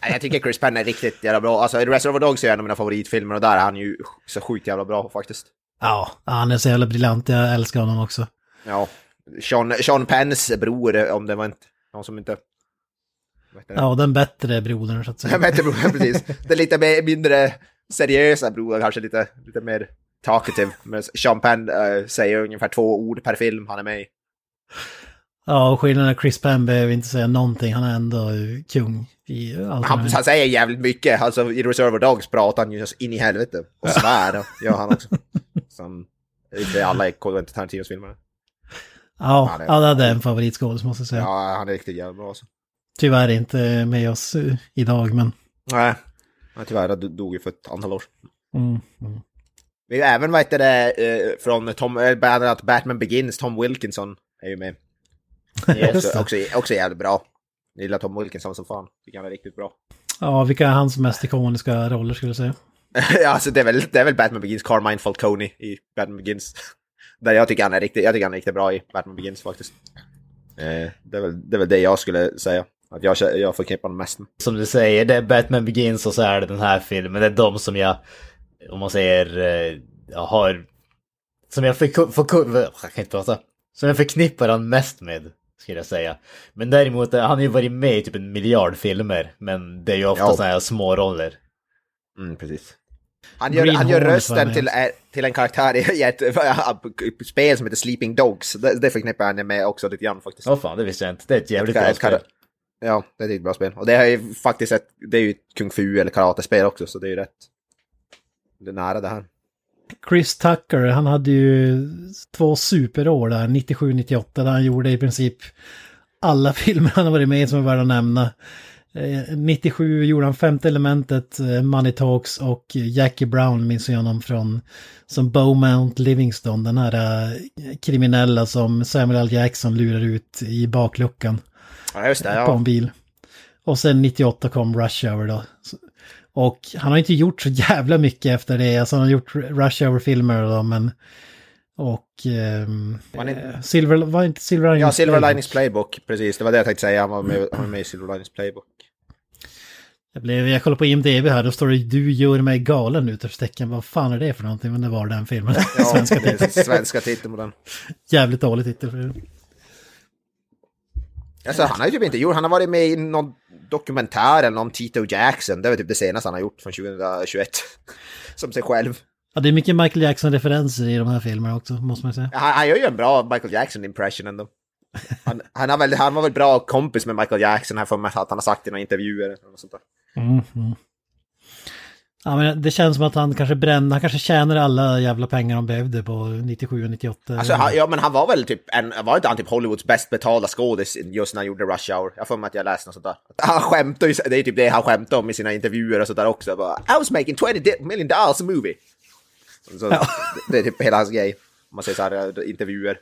Speaker 5: Jag tycker Chris Penn är riktigt jävla bra. Alltså Reservoir Dogs är en av mina favoritfilmer och där är han ju så sjukt jävla bra faktiskt.
Speaker 3: Ja, han är så jävla briljant, jag älskar honom också.
Speaker 5: Ja. Sean, Sean Penns bror, om det var inte någon som inte... Det?
Speaker 3: Ja, den bättre brodern så att säga.
Speaker 5: vet inte, bror, precis. Det är lite mer, mindre seriösa bror, kanske lite, lite mer talkative. Men Sean Penn eh, säger ungefär två ord per film han är med i.
Speaker 3: Ja, och skillnaden är Chris Penn behöver inte säga någonting. Han är ändå kung i allt
Speaker 5: Han,
Speaker 3: han
Speaker 5: säger jävligt mycket. Alltså i Reservoir Dogs pratar han ju in i helvete. Och svär, och gör han också. Som inte alla i Quentin Tarantinos filmer.
Speaker 3: Ja,
Speaker 5: Ja, det-
Speaker 3: ja, det är en favoritskådis måste jag säga.
Speaker 5: Ja, han är riktigt jävla bra alltså.
Speaker 3: Tyvärr inte med oss eh, idag, men...
Speaker 5: Nej. Tyvärr, han dog ju för ett antal år.
Speaker 3: Mm, mm.
Speaker 5: Vi har även, vad heter det, eh, från Tom, eh, bland annat Batman Begins, Tom Wilkinson är ju med.
Speaker 3: Just
Speaker 5: också, också, också jävligt bra. Jag gillar Tom Wilkinson som fan. Tycker han är riktigt bra.
Speaker 3: Ja, vilka är hans mest ikoniska roller skulle jag säga?
Speaker 5: ja, alltså det är, väl, det är väl Batman Begins, Carmine Falcone i Batman Begins. Där jag tycker han är riktigt, jag tycker han är riktigt bra i Batman Begins faktiskt. Eh, det, är väl, det är väl det jag skulle säga. Att jag, jag förknippar honom mest med.
Speaker 4: Som du säger, det är Batman Begins och så är det den här filmen. Det är de som jag, om man säger, eh, jag har... Som jag, för, för, jag kan inte prata. Som jag förknippar han mest med, skulle jag säga. Men däremot, eh, han har ju varit med i typ en miljard filmer. Men det är ju ofta
Speaker 5: Ja.
Speaker 4: sådana här små roller.
Speaker 5: Mm, precis. Han gör,
Speaker 3: Green
Speaker 5: han gör rösten till, till en karaktär i ett ett spel som heter Sleeping Dogs. Det, det förknippar han med också lite grann faktiskt.
Speaker 4: Åh fan, det visste jag inte. Det är ett jävligt
Speaker 5: Ett-
Speaker 4: bra spel.
Speaker 5: Ja, det är ett bra spel. Och det är ju faktiskt ett, det är ju ett kung fu eller karatespel också, så det är ju rätt. Det är nära det här.
Speaker 3: Chris Tucker, han hade ju två superår där, 97-98, där han gjorde i princip alla filmer han har varit med i som är värda att nämna. Eh, 97 gjorde han Femte elementet, eh, Money Talks och Jackie Brown minns jag honom från som Beaumont Livingston, den här eh, kriminella som Samuel L. Jackson lurar ut i bakluckan
Speaker 5: Ja, just det.
Speaker 3: på
Speaker 5: Ja.
Speaker 3: en bil. Och sen 98 kom Rush Hour då. Och han har inte gjort så jävla mycket efter det. Alltså han har gjort Rush Hour-filmer då, men... Och... ehm,
Speaker 5: Var ni-
Speaker 3: eh, Silver... Var inte Silver Linings
Speaker 5: ja, Silver
Speaker 3: Playbook?
Speaker 5: Linings Playbook, precis. Det var det jag tänkte säga. Han var med, han var med i Silver Linings Playbook.
Speaker 3: Jag, blev, jag kollar på IMDB här, då står det Du gör mig galen utropstecken. Vad fan är det för någonting? Men det var den filmen.
Speaker 5: Ja,
Speaker 3: Svenska
Speaker 5: det är
Speaker 3: titel.
Speaker 5: svenska titeln på den.
Speaker 3: Jävligt dålig titel. För
Speaker 5: Alltså, han har ju typ inte gjort, han har varit med i någon dokumentär eller någon Tito Jackson. Det var typ det senaste han har gjort från 2021. Som sig själv.
Speaker 3: Ja, det är mycket Michael Jackson-referenser i de här filmerna också, måste man säga.
Speaker 5: Han, han gör ju en bra Michael Jackson-impression ändå. Han, han, har väl, han var väl bra kompis med Michael Jackson här för mig att han har sagt i några intervjuer. Eller något sånt där.
Speaker 3: Mm, mm. Ja, men det känns som att han kanske brände, han kanske tjänade alla jävla pengar de behövde på 97 och 98.
Speaker 5: Alltså, han, ja, men han var väl typ, en, var inte han typ Hollywoods bäst betalda skådis just när han gjorde Rush Hour? Jag för mig att jag läste något sånt där. Han skämtar ju, det är typ det han skämtar om i sina intervjuer och sånt där också. Bara, I was making 20 di- million dollars a movie. Så, det, det är typ hela hans grej. Om man säger så här, eh, intervjuer.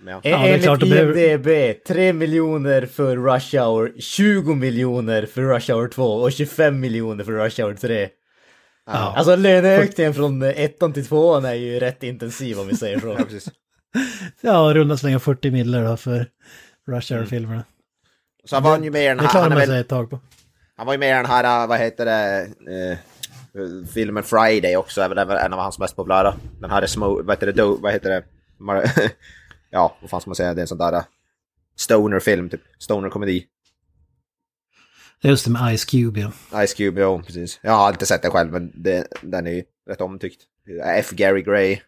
Speaker 5: Men, ja.
Speaker 3: är
Speaker 4: Enligt IMDB, 3 miljoner för Rush Hour, 20 miljoner för Rush Hour 2 och 25 miljoner för Rush Hour 3.
Speaker 3: Ja.
Speaker 4: Alltså löneökningen från ettan till tvåan är ju rätt intensiv om vi säger så.
Speaker 5: Ja, precis.
Speaker 3: Ja, runda slänga 40 miller då för Rush Hour-filmerna.
Speaker 5: Så han var ju med i den
Speaker 3: Det
Speaker 5: här,
Speaker 3: klarar
Speaker 5: han, är
Speaker 3: man
Speaker 5: väl,
Speaker 3: sig ett tag på.
Speaker 5: han var ju med i den här, äh, vad heter det, eh, filmen Friday också, är väl en av hans mest populära. Den här är små, vad heter det, do, vad heter det, ja, vad fan ska man säga, det är en sån där äh, stoner-film, typ, stoner-komedi.
Speaker 3: Just det med Ice Cube, ja.
Speaker 5: Ice Cube, ja precis. Jag har inte sett den själv, men det, den är ju rätt omtyckt. F. Gary Gray.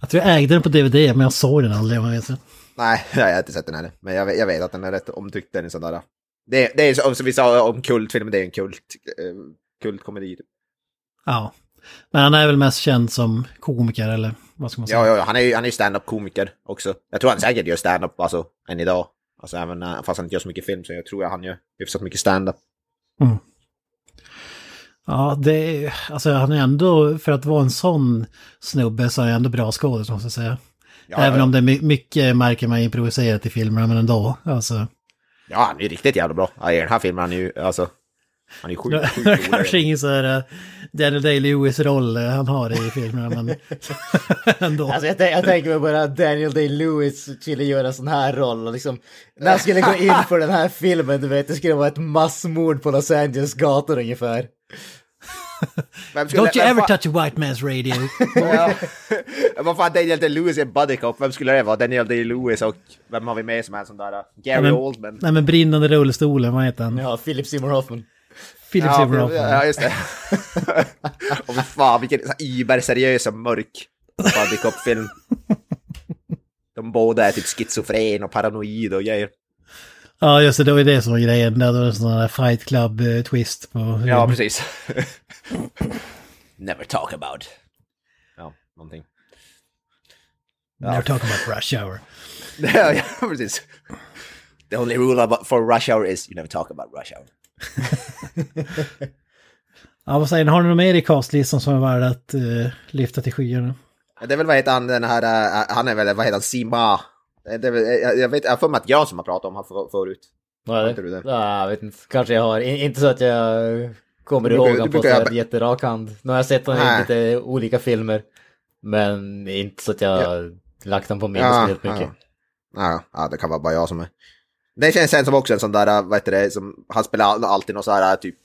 Speaker 3: Jag tror jag ägde den på DVD, men jag såg den aldrig om jag vet.
Speaker 5: Nej, jag har inte sett den heller. Men jag, vet- jag vet att den är rätt omtyckt, den är sån där. Det, det är som vi sa om kultfilm, det är en kult, eh, kultkomedi. Typ.
Speaker 3: Ja. Men han är väl mest känd som komiker, eller vad ska man säga?
Speaker 5: Ja, ja, han är ju han är ju stand-up-komiker också. Jag tror han säkert gör stand-up, alltså, än idag. Alltså även fast han inte gör så mycket film, så jag tror jag han gör hyfsat mycket stand-up.
Speaker 3: Ja, det är, alltså han är ändå, för att vara en sån snubbe så är han ändå bra skådis måste jag säga.
Speaker 5: Ja,
Speaker 3: Även om det är my- mycket märker man improviserat i filmerna, men ändå. Alltså,
Speaker 5: Ja, han är ju riktigt jävla bra. I den här filmen han är ju, alltså... Han är ju sjukt, sjukt
Speaker 3: det är
Speaker 5: rolig.
Speaker 3: kanske ingen så här eh, Daniel Day-Lewis-roll eh, han har i filmerna, men ändå.
Speaker 4: Alltså jag, jag tänker mig bara Daniel Day-Lewis skulle göra en sån här roll och liksom när han skulle gå in för den här filmen, du vet, det skulle vara ett massmord på Los Angeles gator ungefär.
Speaker 5: Vem skulle-
Speaker 3: Don't you ever
Speaker 5: fan-
Speaker 3: touch a white man's radio.
Speaker 5: Vad fan, Daniel Day-Lewis är buddy cop. Vem skulle det vara? Daniel Day-Lewis och vem har vi med som är en sån där? uh, Gary
Speaker 3: men-
Speaker 5: Oldman.
Speaker 3: Nej men brinnande rullstolen, vad heter han?
Speaker 4: Ja, Philip Seymour Hoffman.
Speaker 3: Philip
Speaker 5: Ja,
Speaker 3: Seymour Hoffman.
Speaker 5: ja, just det. och vad fan, vilken iber-seriös och mörk buddy cop-film. De båda är typ schizofren och paranoid och grejer.
Speaker 3: Ja, just det, det var ju det som var grejen. Det var en sån här fight club-twist på...
Speaker 5: Ja, precis. Never talk about. Ja, någonting.
Speaker 3: Never talk about rush hour.
Speaker 5: ja, ja, precis. The only rule about, for rush hour is you never talk about rush hour.
Speaker 3: Ja, vad säger ni? Har ni något mer i castlistan som är värd att uh, lyfta till skyarna?
Speaker 5: Det är väl vad heter han, den här, uh, han är väl, vad heter han, Sima? Det är väl, jag, jag vet, jag har för mig att jag som har pratat om han för, förut.
Speaker 4: Vad är
Speaker 5: inte du
Speaker 4: det? Ja, jag vet inte. Kanske jag har. In, inte så att jag kommer
Speaker 5: Du
Speaker 4: ihåg honom på så här jätterak hand. Nu har jag sett honom i
Speaker 5: Nej.
Speaker 4: lite olika filmer. Men inte så att jag har lagt honom på minnet
Speaker 5: Ja,
Speaker 4: helt mycket.
Speaker 5: ja. Ja, ja, det kan vara bara jag som är... Det känns sen som också en sån där, vad heter det, som, han spelar alltid någon sån här typ...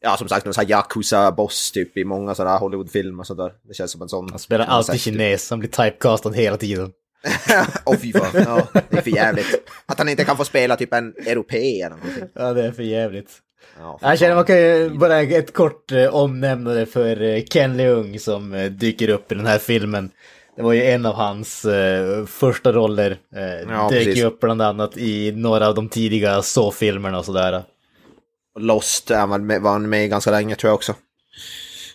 Speaker 5: Ja, som sagt, någon sån här Yakuza-boss typ i många sådana här Hollywood-filmer och sådär. Det känns som en sån...
Speaker 4: Han spelar alltid kines, han blir typecastad hela tiden.
Speaker 5: Åh fy fan, ja, det är för jävligt. Att han inte kan få spela typ en europé eller någonting.
Speaker 4: Ja, det är för jävligt.
Speaker 5: Ja,
Speaker 4: Jag känner man kan ju bara ett kort eh, omnämnande för Ken Leung som dyker upp i den här filmen. Det var ju en av hans eh, första roller. Eh,
Speaker 5: Ja,
Speaker 4: dök
Speaker 5: precis.
Speaker 4: ju upp bland annat i några av de tidiga Saw-filmerna och sådär.
Speaker 5: Lost är man med, var han med ganska länge tror jag också.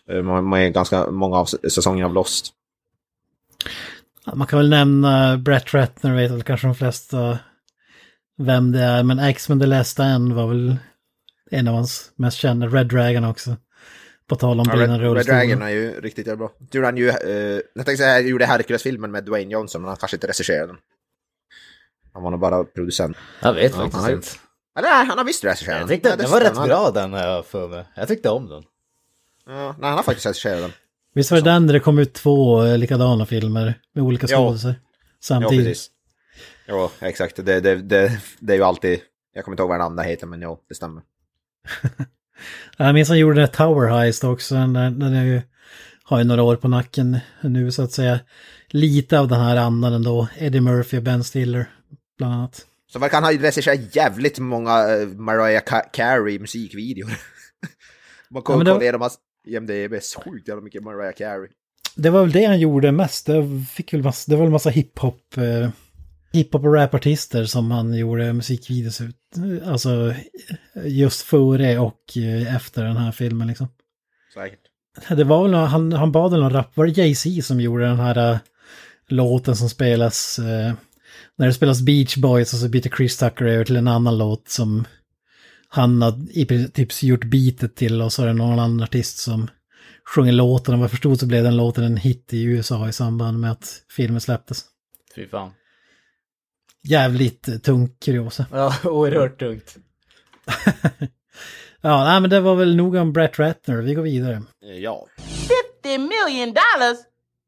Speaker 5: Eh, Man var med ganska många av säsongerna av Lost.
Speaker 3: Man kan väl nämna Brett Ratner, vet väl kanske de flesta vem det är. Men X-Men The Last Stand var väl en av hans mest kända. Red Dragon också. På tal om
Speaker 5: Ja, Red, Red. Dragon är ju riktigt jävla bra. Det gjorde han ju, eh, jag tänkte säga, han gjorde Hercules-filmen med Dwayne Johnson, men han kanske inte regisserade den. Han var nog bara producent.
Speaker 4: Jag vet
Speaker 5: han
Speaker 4: faktiskt inte.
Speaker 5: Eller nej, han har visst regisserat
Speaker 4: Jag
Speaker 5: den.
Speaker 4: tyckte
Speaker 5: Ja,
Speaker 4: den var rätt bra den jag för mig. Jag tyckte om den.
Speaker 5: Ja, nej, han har faktiskt regisserat den.
Speaker 3: Visst var det den där det kom ut två eh, likadana filmer med olika
Speaker 5: Ja.
Speaker 3: skådisar?
Speaker 5: Ja,
Speaker 3: Samtidigt.
Speaker 5: precis. Ja, exakt. Det, det, det, det är ju alltid, jag kommer inte ihåg vad den andra heter, men ja, det stämmer.
Speaker 3: Jag minns han gjorde här Tower Heist också. Den, den är ju, har ju några år på nacken nu så att säga. Lite av den här andan ändå. Eddie Murphy och Ben Stiller bland annat.
Speaker 5: Så verkar han ha regisserat jävligt många uh, Mariah Ca- Carey musikvideor. Man
Speaker 3: Ja, men det-
Speaker 5: kolla igenom hans IMDB, sjukt jävla mycket Mariah Carey.
Speaker 3: Det var väl det han gjorde mest. Det, fick väl massa, det var väl massa hiphop, eh, hiphop och rapartister som han gjorde musikvideos ut. Alltså just före och eh, efter den här filmen liksom.
Speaker 5: Säkert.
Speaker 3: Det var väl, han, han bad väl någon rap, var det Jay-Z som gjorde den här eh, låten som spelas, eh, när det spelas Beach Boys och så byter Chris Tucker över till en annan låt som han har i princip gjort beatet till och så är det någon annan artist som sjunger låten. Och vad jag förstod så blev den låten en hit i USA i samband med att filmen släpptes.
Speaker 4: Fy fan.
Speaker 3: Jävligt eh, tung kuriosa.
Speaker 4: Ja, oerhört tungt.
Speaker 3: Ja, nej, men det var väl nog om Brett Ratner. Vi går vidare.
Speaker 5: Eh, Ja.
Speaker 2: Fifty million dollars?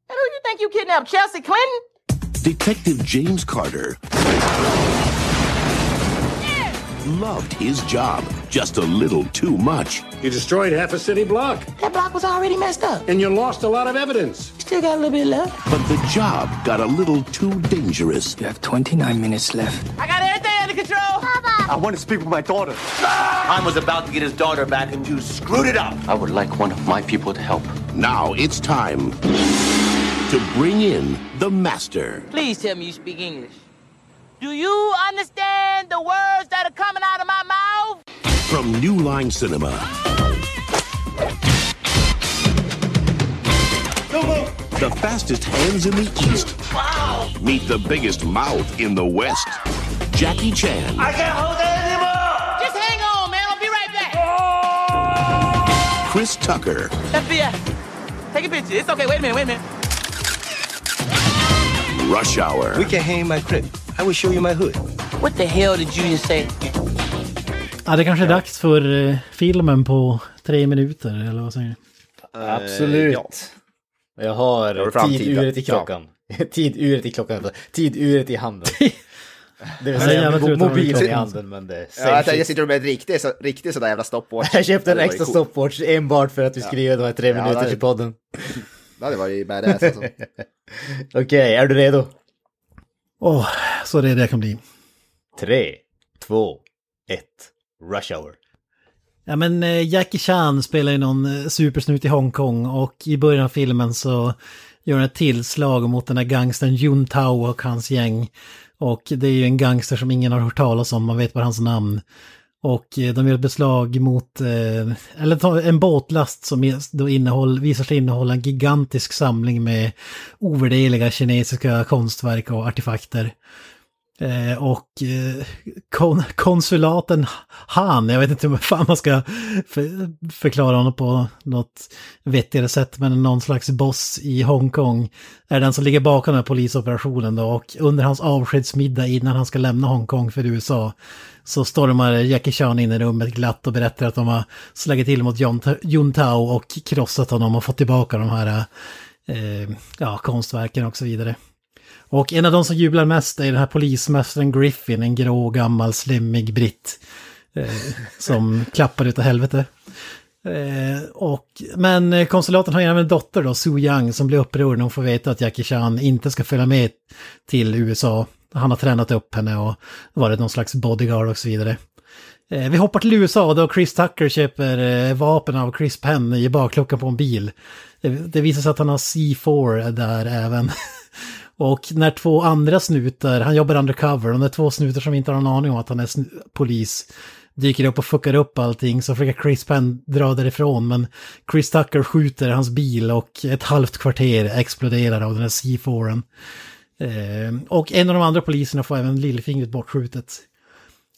Speaker 2: And who you think you kidnapped Chelsea Clinton?
Speaker 6: Detective James Carter loved his job just a little too much.
Speaker 7: You destroyed half a city block,
Speaker 2: That block was already messed up.
Speaker 7: and you lost a lot of evidence.
Speaker 2: You still got a little bit left.
Speaker 6: But the job got a little too dangerous.
Speaker 8: You have 29 minutes left.
Speaker 2: I got everything under control. Papa.
Speaker 9: I want to speak with my daughter.
Speaker 1: Han was about to get his daughter back and you screwed it up.
Speaker 8: I would like one of my people to help.
Speaker 6: Now it's time to bring in the master.
Speaker 2: Please tell me you speak English. Do you understand the words that are coming out of my mouth?
Speaker 6: From New Line Cinema. The fastest hands in the East. Wow. Meet the biggest mouth in the West. Jackie Chan.
Speaker 1: I can't hold it anymore.
Speaker 2: Just hang on, man. I'll be right back.
Speaker 6: Chris Tucker.
Speaker 2: FBI, take a picture. It's okay. Wait a minute. Wait a minute.
Speaker 6: Rush Hour.
Speaker 9: We can hang my crib. I will show you my hood.
Speaker 2: What the hell did you just say?
Speaker 3: Ja, det kanske är dags för eh, filmen på tre minuter, eller vad säger ni?
Speaker 4: Absolut.
Speaker 5: ja.
Speaker 4: Jag har
Speaker 5: har du framtid,
Speaker 4: tiduret i
Speaker 5: ja.
Speaker 4: klockan. tiduret i klockan. Tiduret i handen. Det vill
Speaker 3: Ja,
Speaker 4: säga mobilen i handen men det är
Speaker 5: Ja, jag, sitter med ett riktigt, så, riktigt sådär jävla stopwatch.
Speaker 4: Jag köpte en extra
Speaker 5: coolt.
Speaker 4: stopwatch enbart för att vi skulle göra de här tre
Speaker 5: Ja,
Speaker 4: minuter
Speaker 5: det-
Speaker 4: till podden.
Speaker 5: Det hade varit badass alltså.
Speaker 4: Okej, är du redo?
Speaker 3: Åh, så det är det kan bli.
Speaker 4: Tre, två, ett. Rush hour.
Speaker 3: Ja men eh, Jackie Chan spelar ju någon eh, supersnut i Hongkong och i början av filmen så gör ett tillslag mot den här gangstern Jun Tao och hans gäng. Och det är ju en gangster som ingen har hört talas om, man vet bara hans namn. Och eh, de gör ett beslag mot, eh, eller en båtlast som då innehåll, visar sig innehålla en gigantisk samling med ovärdeliga kinesiska konstverk och artefakter. Eh, och eh, kon konsulaten Han, jag vet inte hur fan man ska för förklara honom på något vettigare sätt, men någon slags boss i Hongkong är den som ligger bakom den här polisoperationen då. Och under hans avskedsmiddag innan han ska lämna Hongkong för USA så stormar Jackie Chan in i rummet glatt och berättar att de har slagit till mot John Jun Tao och krossat honom och fått tillbaka de här eh, ja, konstverken och så vidare. Och en av de som jublar mest är den här polismästaren Griffin, en grå gammal slemmig britt. Eh, som klappar utav helvete. Eh, och, men konsulaten har även en dotter då, Su Yang, som blir upprörd när hon får veta att Jackie Chan inte ska följa med till USA. Han har tränat upp henne och varit någon slags bodyguard och så vidare. Eh, vi hoppar till USA då Chris Tucker köper eh, vapen av Chris Penn i bakluckan på en bil. Det, det visar sig att han har C4 där även. Och när två andra snutar, han jobbar undercover, och när två snutar som inte har någon aning om att han är polis dyker upp och fuckar upp allting så försöker Chris Penn dra därifrån men Chris Tucker skjuter hans bil och ett halvt kvarter exploderar av den här C4. Eh, och en av de andra poliserna får även lillfingret bortskjutet.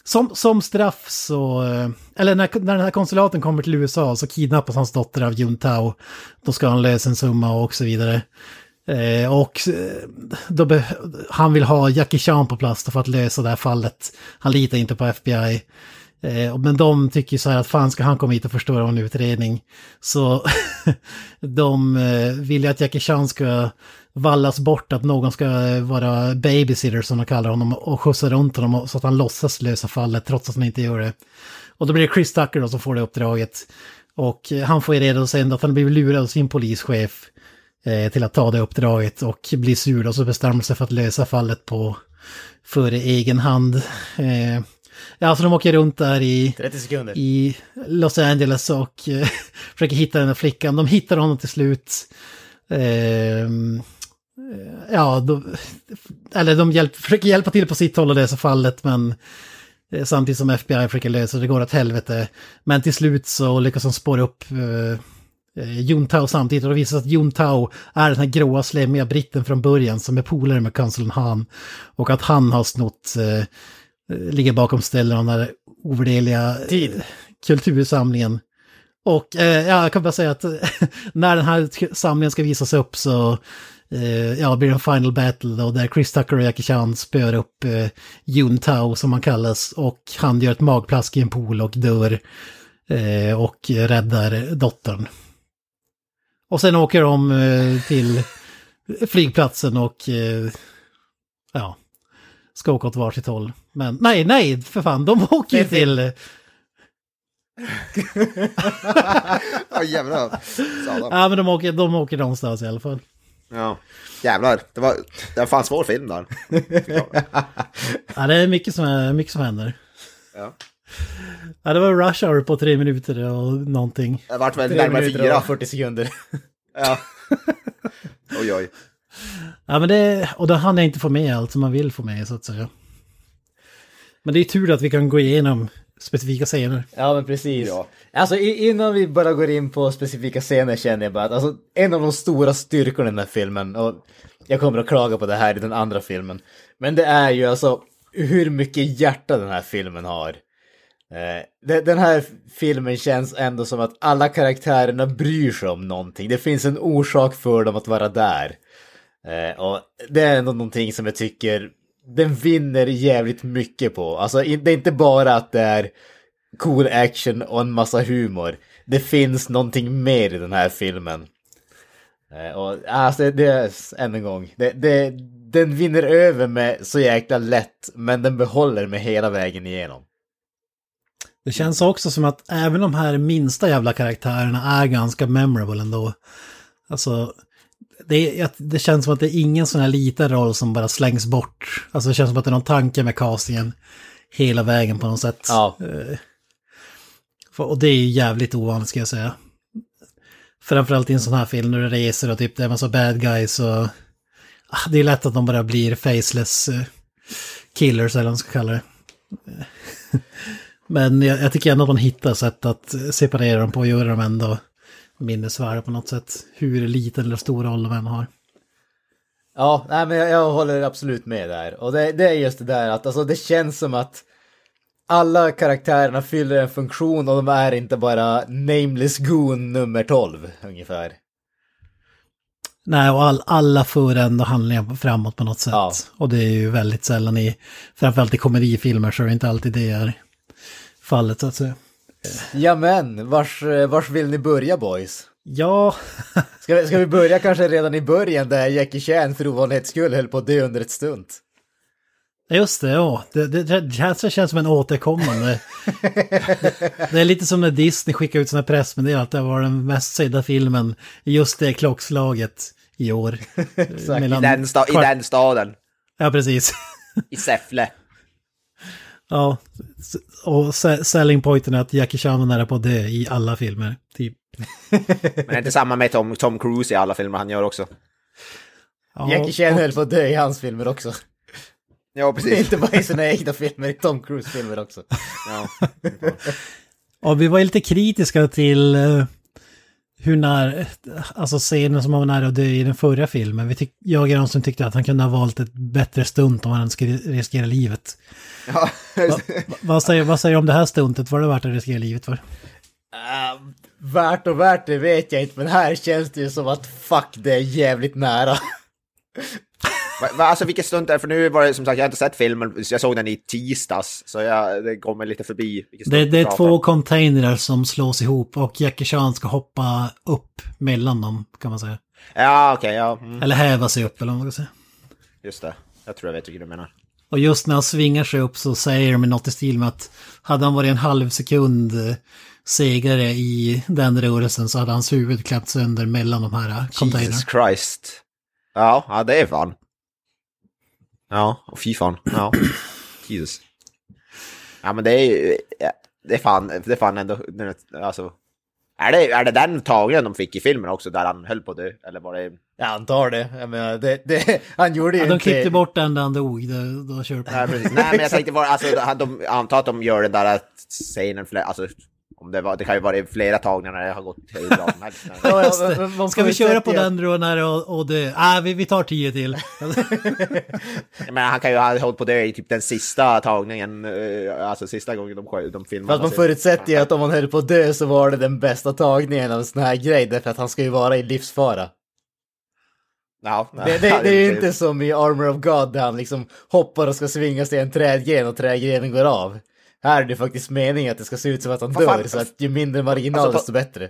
Speaker 3: Som, som straff så, eh, eller när, när den här konsulaten kommer till USA så kidnappas hans dotter av Jun Tao. Då ska han lösa en summa och så vidare. Eh, och eh, då han vill ha Jackie Chan på plats för att lösa det här fallet. Han litar inte på FBI. Eh, men de tycker så här att fan ska han komma hit och förstöra en utredning. Så de eh, vill ju att Jackie Chan ska vallas bort, att någon ska vara babysitter som de kallar honom och skjutsa runt honom så att han låtsas lösa fallet trots att han inte gör det. Och då blir det Chris Tucker då som får det uppdraget. Och eh, han får ju reda sen att han blivit lurad av sin polischef eh, till att ta det uppdraget och blir sur och så bestämmer sig för att lösa fallet på för egen hand. Eh, ja, så de åker runt där i
Speaker 4: 30 sekunder.
Speaker 3: i Los Angeles och eh, försöker hitta den här flickan. De hittar honom till slut. Ehm, eh, ja, då, eller de hjälp, försöker hjälpa till på sitt håll och lösa fallet men eh, samtidigt som FBI försöker lösa det, det går åt helvete. Men till slut så lyckas de spåra upp eh, eh, Jun Tao samtidigt och det visar sig att Tao är den här gråa slemmiga britten från början som är polare med konsuln Han. Och att han har snott eh, ligger bakom ställen av den här ovärdeliga
Speaker 4: Tid.
Speaker 3: kultursamlingen. Och eh, ja, jag kan bara säga att när den här samlingen ska visas upp så eh, ja, blir det en final battle då, där Chris Tucker och Jackie Chan spöar upp eh, Jun Tao som han kallas och han gör ett magplask i en pool och dör eh, och räddar dottern. Och sen åker de eh, till flygplatsen och eh, ja, ska åka åt varsitt håll. Men nej, nej, för fan, de åker ju till...
Speaker 5: Ja jävlar.
Speaker 3: Ja, men de åker, de åker någonstans i alla fall.
Speaker 5: Ja. Jävlar, det var, det var fan svår film där.
Speaker 3: Ja, det är mycket som, är, mycket som händer.
Speaker 5: Ja.
Speaker 3: Ja, det var rush hour på tre minuter och någonting.
Speaker 5: Det vart väl
Speaker 4: 3
Speaker 5: närmare
Speaker 4: minuter
Speaker 5: fyra.
Speaker 4: och 40 sekunder.
Speaker 5: Ja. oj oj.
Speaker 3: Ja, men det, och då hann jag inte få med allt som man vill få med så att säga. Men det är tur att vi kan gå igenom specifika scener.
Speaker 4: Ja men precis.
Speaker 5: Ja.
Speaker 4: Alltså innan vi bara går in på specifika scener känner jag bara att alltså, en av de stora styrkorna i den här filmen, och jag kommer att klaga på det här i den andra filmen, men det är ju alltså hur mycket hjärta den här filmen har. Eh, Den här filmen känns ändå som att alla karaktärerna bryr sig om någonting. Det finns en orsak för dem att vara där. Eh, och det är ändå någonting som jag tycker den vinner jävligt mycket på. Alltså det är inte bara att det är cool action och en massa humor. Det finns någonting mer i den här filmen. Eh, och ah, alltså det är, än en gång, det, det, den vinner över med så jäkla lätt, men den behåller mig hela vägen igenom.
Speaker 3: Det känns också som att även de här minsta jävla karaktärerna är ganska memorable ändå. Alltså, det, det känns som att det är ingen sån här liten roll som bara slängs bort. Alltså det känns som att det är någon tanke med castingen hela vägen på något sätt.
Speaker 4: Ja.
Speaker 3: Eh, Och det är ju jävligt ovanligt ska jag säga. Framförallt i en sån här film när du reser och typ det är en massa bad guys och... Ah, Det är lätt att de bara blir faceless eh, killers eller vad man ska kalla det. Men jag, jag tycker ändå att man hittar sätt att separera dem på och göra dem ändå minnesvärda på något sätt. Hur liten eller stor roll de än har.
Speaker 4: Ja, nej, men jag, jag håller absolut med där. Och det, det är just det där att alltså, det känns som att alla karaktärerna fyller en funktion och de är inte bara nameless goon nummer 12 ungefär.
Speaker 3: Nej, och all, alla för ändå handlingar framåt på något sätt.
Speaker 4: Ja.
Speaker 3: Och det är ju väldigt sällan i, framförallt i komedifilmer så är det inte alltid det är fallet så att säga.
Speaker 4: Jamen, vars, vars vill ni börja boys?
Speaker 3: Ja,
Speaker 4: Ska vi, ska vi börja kanske redan i början där Jackie Chan för ovanlighets skull höll på att dö under ett stunt?
Speaker 3: just det, ja. Det, det, det känns, som en återkommande. det är lite som när Disney skickar ut sina pressmeddelanden att det var den mest sedda filmen i just det klockslaget i år.
Speaker 4: Exakt.
Speaker 5: I den, I den staden.
Speaker 3: Ja, precis.
Speaker 5: I Säffle.
Speaker 3: Ja, och se- selling pointen är att Jackie Chan var nära på dö i alla filmer. Typ.
Speaker 5: Men det är inte samma med Tom, Tom Cruise i alla filmer han gör också.
Speaker 3: Ja,
Speaker 4: Jackie Chan
Speaker 3: och-
Speaker 4: höll på att dö i hans filmer också.
Speaker 5: Ja, precis.
Speaker 4: Inte bara i sina egna filmer, i Tom Cruise-filmer också.
Speaker 5: Ja.
Speaker 3: Och vi var lite kritiska till eh, hur när, alltså scenen som han var nära att dö i den förra filmen. Vi tyck, jag och Granström tyckte att han kunde ha valt ett bättre stunt om han skulle riskera livet.
Speaker 5: Ja,
Speaker 3: Va, va, vad, säger, vad säger du om det här stuntet? Var det värt att riskera livet för?
Speaker 4: Uh, värt och värt det vet jag inte, men här känns det ju som att fuck, det är jävligt nära.
Speaker 5: Va, va, alltså vilket stund är det? För nu var det som sagt, jag har inte sett filmen, så jag såg den i tisdags. Så jag, det går mig lite förbi.
Speaker 3: Det, det är två containrar som slås ihop och Jackie Chan ska hoppa upp mellan dem, kan man säga.
Speaker 5: Ja, okej, ja. Mm,
Speaker 3: Eller häva sig upp, eller vad man ska säga.
Speaker 5: just det. Jag tror jag vet vilket du menar.
Speaker 3: Och just när han svingar sig upp så säger de något i stil med att hade han varit en halv sekund eh, segare i den rörelsen så hade hans huvud klämt sönder mellan de här containrarna.
Speaker 5: Jesus Christ. Ja, ja, det är fan. Ja, och fy fan. Ja, Jesus. Ja, men det är ju... ja, Det är fan, det är fan ändå... Alltså... Är det, är det den tagningen de fick i filmen också, där han höll på att dö? Eller var det...
Speaker 4: Jag antar det. Jag menar, det, det, han gjorde ju
Speaker 3: Ja, de
Speaker 4: inte...
Speaker 3: klippte bort den där han dog, då, då kör på.
Speaker 5: Nej, men jag tänkte bara, alltså, han- de, antar att de gör den där scenen, flera, alltså, om det, var, det kan ju vara flera tagningar när det har gått hur
Speaker 3: Ska vi köra på den då när och, och dö? Nej, vi, vi tar tio till.
Speaker 5: Men han kan ju ha hållit på det i typ den sista tagningen, eh, alltså sista gången de, de filmade.
Speaker 4: att man förutsätter ju att om man höll på att dö så var det den bästa tagningen av en sån här grej, därför att han ska ju vara i livsfara.
Speaker 5: Ja,
Speaker 4: Det, det, det är ju inte som i Armor of God där han liksom hoppar och ska svinga sig i en trädgren och trädgrenen går av. Här är det faktiskt meningen att det ska se ut som att han
Speaker 5: Vad fan-
Speaker 4: dör, så att ju mindre marginal
Speaker 5: Alltså,
Speaker 4: desto bättre.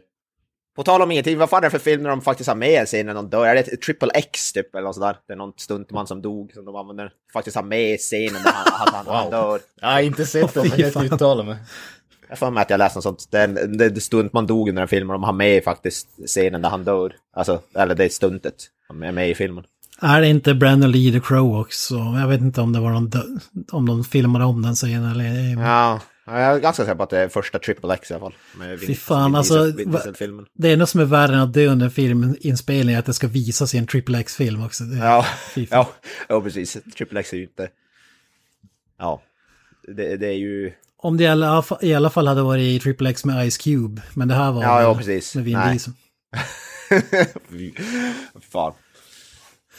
Speaker 5: På tal om ingenting, vad fan är det för film när de faktiskt har med en scen när någon dör? Är det Triple X typ eller något sådär? Det är någon stuntman som dog som de använder. Faktiskt har med scenen när han, han, han
Speaker 4: Wow.
Speaker 5: dör.
Speaker 4: Jag har inte sett den, men jag kan inte uttala mig.
Speaker 5: Jag får mig att jag läste något sånt. Det är en- det är stuntman dog under den filmen de har med faktiskt scenen där han dör. Alltså, eller det är stuntet. De är med i filmen.
Speaker 3: Är det inte Brandon Lee The Crow också? Jag vet inte om det var någon, om de filmade om den scenen eller...
Speaker 5: Ja, jag är ganska säker på att det är första Triple X i alla fall.
Speaker 3: Fy fan, alltså. Det enda som är värre än att dö under en filminspelning är att det ska visas i en Triple X-film också.
Speaker 5: Ja, ja, ja, precis. Triple X är ju inte... Ja, det, det är ju...
Speaker 3: Om det i alla, i alla fall hade varit i Triple X med Ice Cube. Men det här var
Speaker 5: Ja, ja, precis.
Speaker 3: med Vin. Diesel.
Speaker 5: Fan.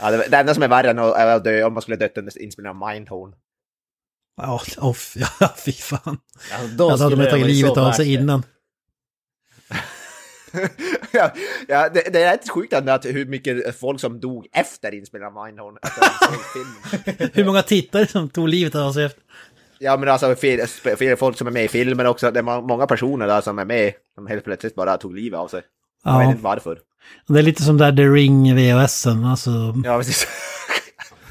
Speaker 5: Ja, det, det enda som är värre än att, dö om man skulle dött under inspelningen av Mindhorn.
Speaker 3: Ja, oh, ja, fy fan.
Speaker 4: Ja, då
Speaker 3: Alltså hade de tagit livet av sig innan.
Speaker 5: ja, ja, det, det är rätt sjukt ändå att hur mycket folk som dog efter inspelningen av Mindhorn.
Speaker 3: Hur många tittare som tog livet av sig efter?
Speaker 5: Ja men alltså fel, folk som är med i filmen också. Det är må- många personer där som är med som helt plötsligt bara tog livet av sig. Jag vet
Speaker 3: Ja,
Speaker 5: inte varför.
Speaker 3: Det är lite som där The Ring VHSen. Alltså,
Speaker 5: Ja precis.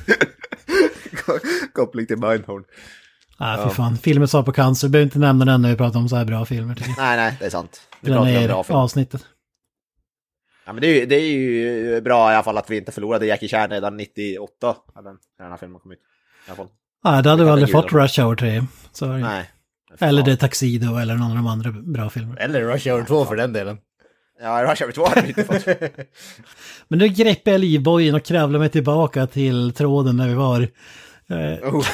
Speaker 5: Koppling till Mindhorn.
Speaker 3: nej, fy fan. Filmen sa på cancer. Vi behöver inte nämna den när vi pratar om så här bra filmer.
Speaker 5: Nej nej, det är sant. Vi
Speaker 3: Dra
Speaker 5: pratar om bra film.
Speaker 3: avsnittet.
Speaker 5: Ja, men det, är ju, det är ju bra i alla fall att vi inte förlorade Jackie Chan redan 98. När den, när den här filmen kom ut. I alla fall.
Speaker 3: Nej, det hade vi aldrig fått. Rush Hour 3. Så det.
Speaker 5: Nej.
Speaker 3: Eller The Tuxedo eller någon av de andra bra filmer.
Speaker 4: Eller Rush Hour 2 för den delen.
Speaker 5: Ja, Hour 2 hade vi inte fått.
Speaker 3: Men nu greppar jag livbojen och kravlar mig tillbaka till tråden där vi var. Eh,
Speaker 5: Oh.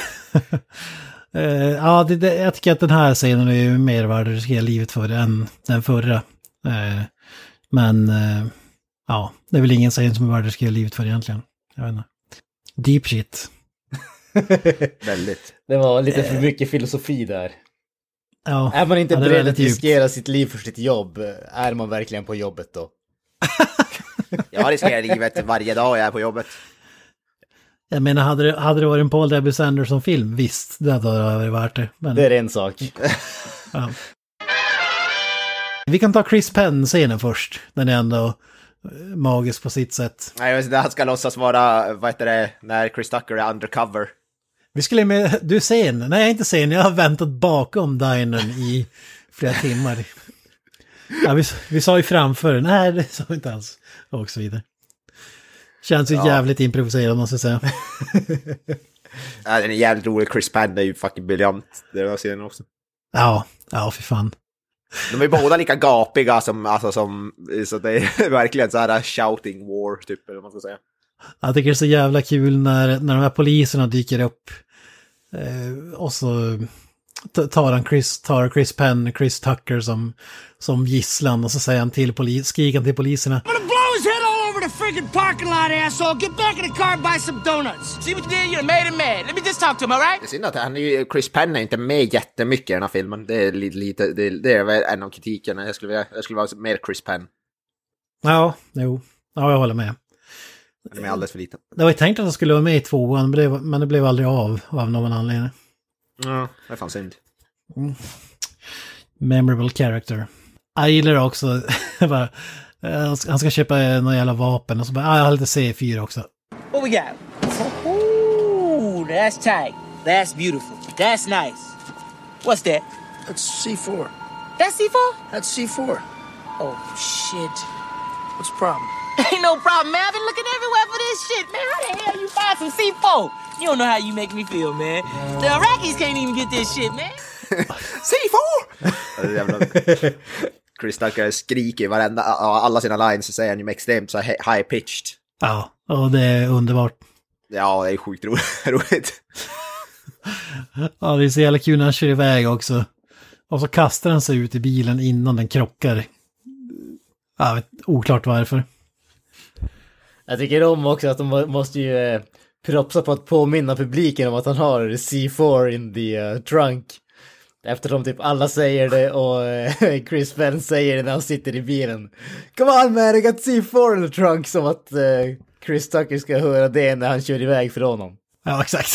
Speaker 3: eh, ja, det, det, jag tycker att den här scenen är ju mer värd att riskera livet för än den förra. Eh, men ja, det är väl ingen scen som är värd att riskera livet för egentligen. Jag vet inte. Deep shit.
Speaker 5: Väldigt.
Speaker 4: Det var lite för mycket filosofi där.
Speaker 3: Ja,
Speaker 4: Är man inte
Speaker 3: ja,
Speaker 4: beredd att
Speaker 3: väldigt djupt.
Speaker 4: riskera sitt liv för sitt jobb, är man verkligen på jobbet då?
Speaker 5: Jag riskerar livet varje dag jag är på jobbet.
Speaker 3: Jag menar, hade det, hade det varit en Paul W. Anderson-film, visst, det hade varit värt det. Men,
Speaker 4: Det är en sak.
Speaker 3: ja. Vi kan ta Chris Penn-scenen först. Den är ändå eh, magisk på sitt sätt.
Speaker 5: Nej, jag vet inte, han ska låtsas vara, vad heter det, när Chris Tucker är undercover.
Speaker 3: Vi skulle med, du är sen. Nej, jag är inte sen. Jag har väntat bakom dinern i flera timmar. Ja, vi, vi sa ju framför. Nej, det sa vi inte alls. Och så vidare. Känns ju jävligt improviserad måste jag säga.
Speaker 5: Ja, den är jävligt rolig, Chris Penn är ju fucking briljant. Det var scenen också.
Speaker 3: Ja, ja för fan.
Speaker 5: De är båda lika gapiga som, alltså som, så det är verkligen så här shouting war, typ, eller vad man ska säga.
Speaker 3: Jag tycker det är så jävla kul när, när de här poliserna dyker upp. Eh, och så tar han Chris, tar Chris Penn, Chris Tucker som, som gisslan och så säger han till polis, skriker han till poliserna.
Speaker 2: gonna blow his head all over the friggin' parking lot, asshole. Get back in the car and buy some donuts. See what you did? You made him mad. Let me just talk to him, all right?
Speaker 5: Det är synd att han är ju, Chris Penn är inte med jättemycket i den här filmen. Det är lite, lite det, det är en av kritikerna. Jag skulle, vilja- jag skulle vara mer Chris Penn.
Speaker 3: Ja, jo, ja jag håller med.
Speaker 5: Han är med alldeles för lite.
Speaker 3: Det var ju tänkt att han skulle vara med i tvåan, men det, men det blev aldrig av av någon anledning.
Speaker 5: Ja, det är fan synd.
Speaker 3: Memorable character. Jag gillar också, bara, eh, han ska- han ska köpa några jävla vapen och så bara, ah, jag har lite C4 också.
Speaker 2: What we got? Ooh, that's tight. That's beautiful. That's nice. What's that?
Speaker 9: That's C4.
Speaker 2: That's C4?
Speaker 9: That's C4.
Speaker 2: Oh, shit.
Speaker 9: What's the problem?
Speaker 2: Ain't no problem, man. I've been looking everywhere for this shit, man. How the hell you find some C4? You don't know how you make me feel, man. The Iraqis can't even get this shit, man.
Speaker 5: C4! Det är jävla... Chris Tucker skriker i varenda, alla sina lines så säger han ju extremt så här high pitched.
Speaker 3: Ja, och det är underbart.
Speaker 5: Ja, det är sjukt ro- roligt.
Speaker 3: Ja, det är så jävla kul när han kör iväg också. Och så kastar han sig ut i bilen innan den krockar. Ja, vet, oklart varför.
Speaker 4: Jag tycker om också att de må- måste ju eh, propsa på att påminna publiken om att han har C4 in the eh, trunk. Eftersom typ alla säger det och eh, Chris Penn säger det när han sitter i bilen. Come on man, I got C4 in the trunk. Som att eh, Chris Tucker ska höra det när han kör iväg från honom.
Speaker 3: Ja, exakt.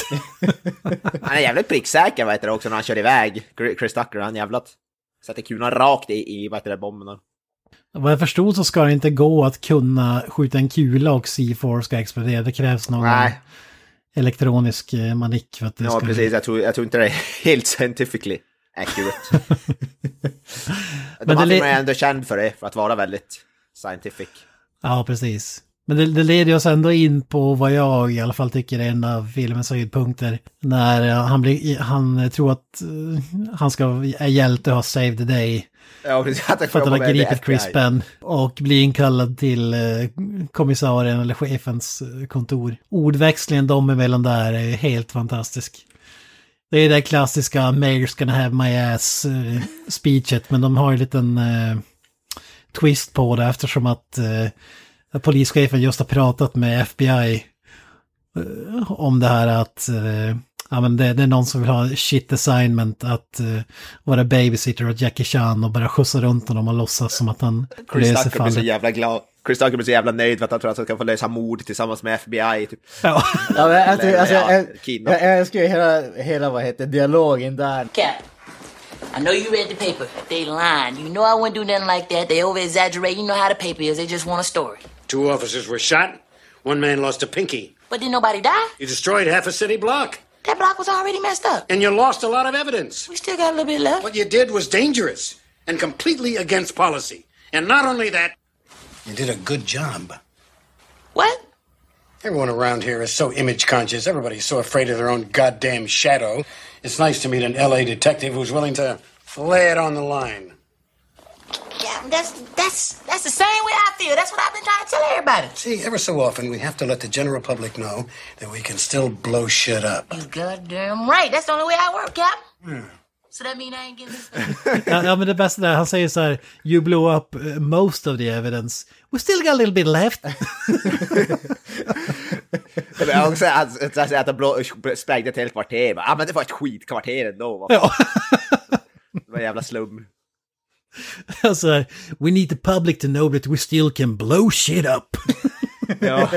Speaker 5: Han är jävligt pricksäker vad heter det också när han kör iväg. Chris Tucker, han jävlat. Sätter kulan rakt i, i vad heter det, bomben.
Speaker 3: Vad jag förstod så ska det inte gå att kunna skjuta en kula och C4 ska explodera. Det krävs någon
Speaker 5: Nej.
Speaker 3: elektronisk eh, manick för att det
Speaker 5: Ja,
Speaker 3: ska...
Speaker 5: precis. Jag tror, jag tror inte det är helt scientifically accurate.
Speaker 3: Men
Speaker 5: De här
Speaker 3: det
Speaker 5: är ändå känd för det, för att vara väldigt scientific.
Speaker 3: Ja, precis. Men det, det leder oss ändå in på vad jag i alla fall tycker är en av filmens höjdpunkter. När eh, han, blir, han tror att eh, han ska är hjälte och ha saved the day.
Speaker 5: Ja, precis. Att
Speaker 3: För att han har gripit. Chris Penn och blir inkallad till eh, kommissarien eller chefens eh, kontor. Ordväxlingen dem emellan där är helt fantastisk. Det är det klassiska Mayor's gonna have my ass eh, speechet men de har en liten eh, twist på det eftersom att eh, polischefen just har pratat med FBI eh, om det här att ja, men det, det är någon som vill ha shit assignment att eh, vara babysitter åt Jackie Chan och bara skjutsa runt honom och låtsas som att han
Speaker 5: Chris
Speaker 3: löser
Speaker 5: Tucker blir så
Speaker 3: fallet.
Speaker 5: jävla glad. Chris Tucker blir så jävla nöjd för att han tror att han ska få lösa mord tillsammans med FBI. Typ.
Speaker 3: Ja.
Speaker 4: Ja, men jag, tycker- alltså,
Speaker 5: Ja,
Speaker 4: jag, jag, älskar ju hela, hela vad heter dialogen där.
Speaker 2: Cap, I know you read the paper. They lying. You know I wouldn't do nothing like that. They over exaggerate. You know how the paper is. They just want a story.
Speaker 7: Two officers were shot. One man lost a pinky.
Speaker 2: But did nobody die?
Speaker 7: You destroyed half a city block.
Speaker 2: That block was already messed up.
Speaker 7: And you lost a lot of evidence.
Speaker 2: We still got a little bit left.
Speaker 7: What you did was dangerous and completely against policy. And not only that, you did a good job.
Speaker 2: What?
Speaker 7: Everyone around here is so image conscious. Everybody's so afraid of their own goddamn shadow. It's nice to meet an LA detective who's willing to lay it on the line.
Speaker 2: Yeah. That's that's that's the same way I feel. That's what I've been trying to tell everybody.
Speaker 7: See, ever so often we have to let the general public know that we can still blow shit up.
Speaker 2: You goddamn right. That's the only way I work, Captain. So that mean I ain't getting this.
Speaker 3: Ja, ja, men det bästa där, han säger så här, you blew up eh, most of the evidence. We still got a little bit left.
Speaker 5: Men också att, att, att de blå, sprängde ett helt kvarter. Ja, ah, men det var ett skitkvarter ändå. Vad fan.
Speaker 3: ja.
Speaker 5: Det var en jävla slum.
Speaker 3: alltså, we need the public to know that we still can blow shit up.
Speaker 5: Ja.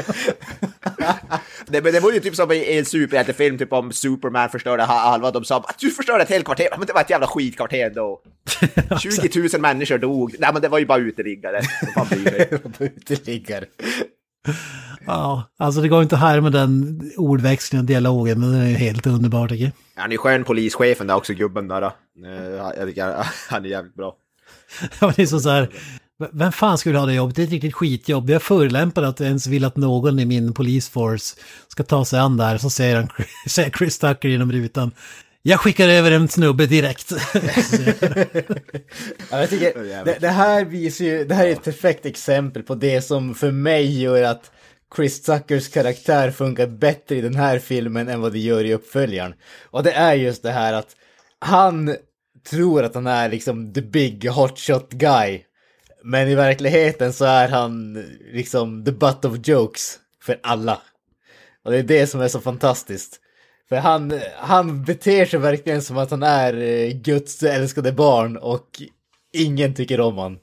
Speaker 5: men det var ju typ som i en superhjältefilm, typ om Superman förstörde halva. De sa att du förstörde ett helt kvarter. Men det var ett jävla skitkvarter ändå. 20 000 människor dog. Nej men det var ju bara uteliggare.
Speaker 4: Uteliggare.
Speaker 3: Ja, alltså det går inte att härma den ordväxlingen och dialogen, men det är helt underbart tycker jag.
Speaker 5: Han är ju skön polischefen där också, gubben där. då. Eh, han är jävligt bra.
Speaker 3: Ja, det är så så här, vem fan skulle ha det jobbet? Det är ett riktigt skitjobb. Jag förolämpar att jag ens vill att någon i min polisforce ska ta sig an där. Så säger, han, säger Chris Tucker genom rutan. Jag skickar över en snubbe direkt.
Speaker 4: Ja, jag tycker, det, det här visar ju, det här är ett perfekt exempel på det som för mig gör att Chris Tuckers karaktär funkar bättre i den här filmen än vad det gör i uppföljaren. Och det är just det här att han tror att han är liksom the big hotshot guy. Men i verkligheten så är han liksom the butt of jokes för alla. Och det är det som är så fantastiskt. För han, han beter sig verkligen som att han är eh, Guds älskade barn och ingen tycker om han.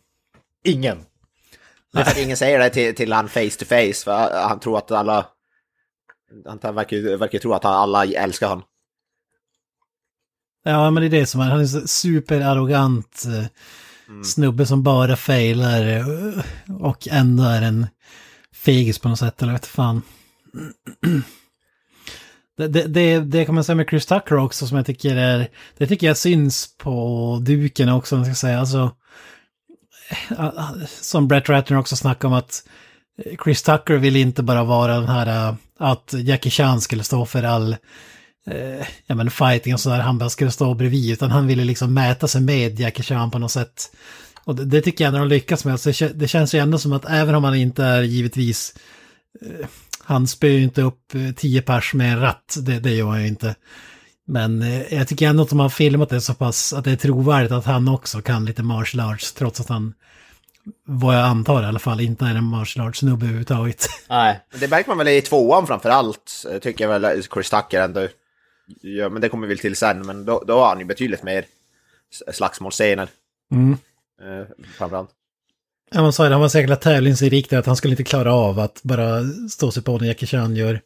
Speaker 4: Ingen.
Speaker 5: Det är för att ingen säger det till, till han face to face, för han tror att alla... Han verkar, ju- verkar tro att alla älskar honom.
Speaker 3: Ja, men det är det som är. Han är så superarrogant eh, snubbe som bara failar eh, och ändå är en fegis på något sätt, eller vet fan. Det, det, det, det kan man säga med Chris Tucker också som jag tycker är, det tycker jag syns på duken också, om man ska säga. Alltså, eh, som Brett Ratner också snackade om att Chris Tucker vill inte bara vara den här att Jackie Chan skulle stå för all eh, ja, men fighting och sådär, han bara skulle stå bredvid, utan han ville liksom mäta sig med Jackie Chan på något sätt. Och det, det tycker jag när de lyckas med, alltså, det, det känns ju ändå som att även om han inte är givetvis, eh, han spöar ju inte upp eh, tio pers med en ratt, det, det gör han ju inte. Men eh, jag tycker ändå att de har filmat det så pass att det är trovärdigt att han också kan lite martial arts, trots att han, vad jag antar i alla fall, inte är en martial arts-snubbe överhuvudtaget.
Speaker 4: Nej.
Speaker 5: Det märker man väl i tvåan framför allt, eh, tycker jag väl eh, Chris Tucker ändå. Ja, men det kommer vi väl till sen, men då, då har han ju betydligt mer s- slagsmålscener.
Speaker 3: Mm.
Speaker 5: Eh, framförallt.
Speaker 3: Ja, man sa det, han var säkert tävlingsinriktad, att han skulle inte klara av att bara stå sig på när Jackie Chan gör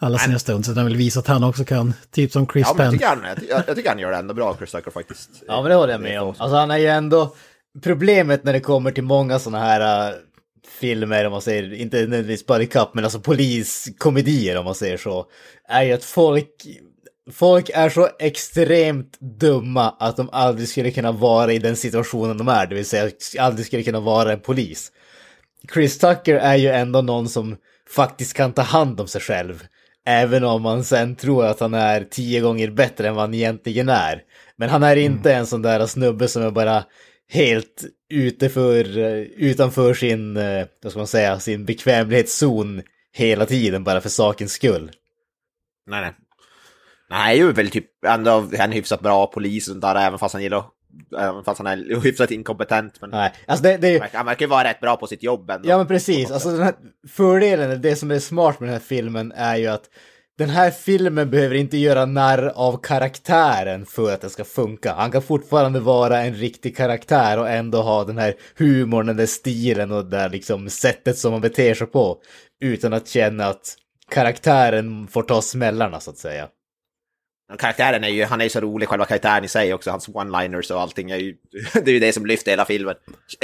Speaker 3: alla sina stunts, utan han vill visa att han också kan, typ som Chris
Speaker 5: Ja, men jag
Speaker 3: Penn.
Speaker 5: tycker, han, jag, jag, jag tycker han gör det ändå bra, Chris Tucker faktiskt.
Speaker 4: Ja, men det håller jag med om. Alltså han är ju ändå... Problemet när det kommer till många sådana här äh, filmer, om man säger, inte nödvändigtvis buddy cup, men alltså poliskomedier om man säger så, är ju att folk, folk är så extremt dumma att de aldrig skulle kunna vara i den situationen de är, det vill säga aldrig skulle kunna vara en polis. Chris Tucker är ju ändå någon som faktiskt kan ta hand om sig själv. Även om man sen tror att han är tio gånger bättre än vad han egentligen är. Men han är inte en sån där snubbe som är bara helt utanför, eh, utanför sin, eh, vad ska man säga, sin bekvämlighetszon hela tiden bara för sakens skull.
Speaker 5: Nej, nej. Nej, han är ju väl typ ändå en hyfsat bra polis och sånt där, även fast han gillar Även fast han är hyfsat inkompetent. Men
Speaker 4: Nej, alltså det, det är ju...
Speaker 5: han verkar ju vara rätt bra på sitt jobb ändå.
Speaker 4: Ja men precis, alltså den här fördelen, det som är smart med den här filmen är ju att den här filmen behöver inte göra narr av karaktären för att det ska funka. Han kan fortfarande vara en riktig karaktär och ändå ha den här humorn, den där stilen och det där liksom sättet som man beter sig på. Utan att känna att karaktären får ta smällarna så att säga.
Speaker 5: Karaktären är ju, han är ju så rolig, själva karaktären i sig också, hans one-liners och allting är ju, det är ju det som lyfter hela filmen.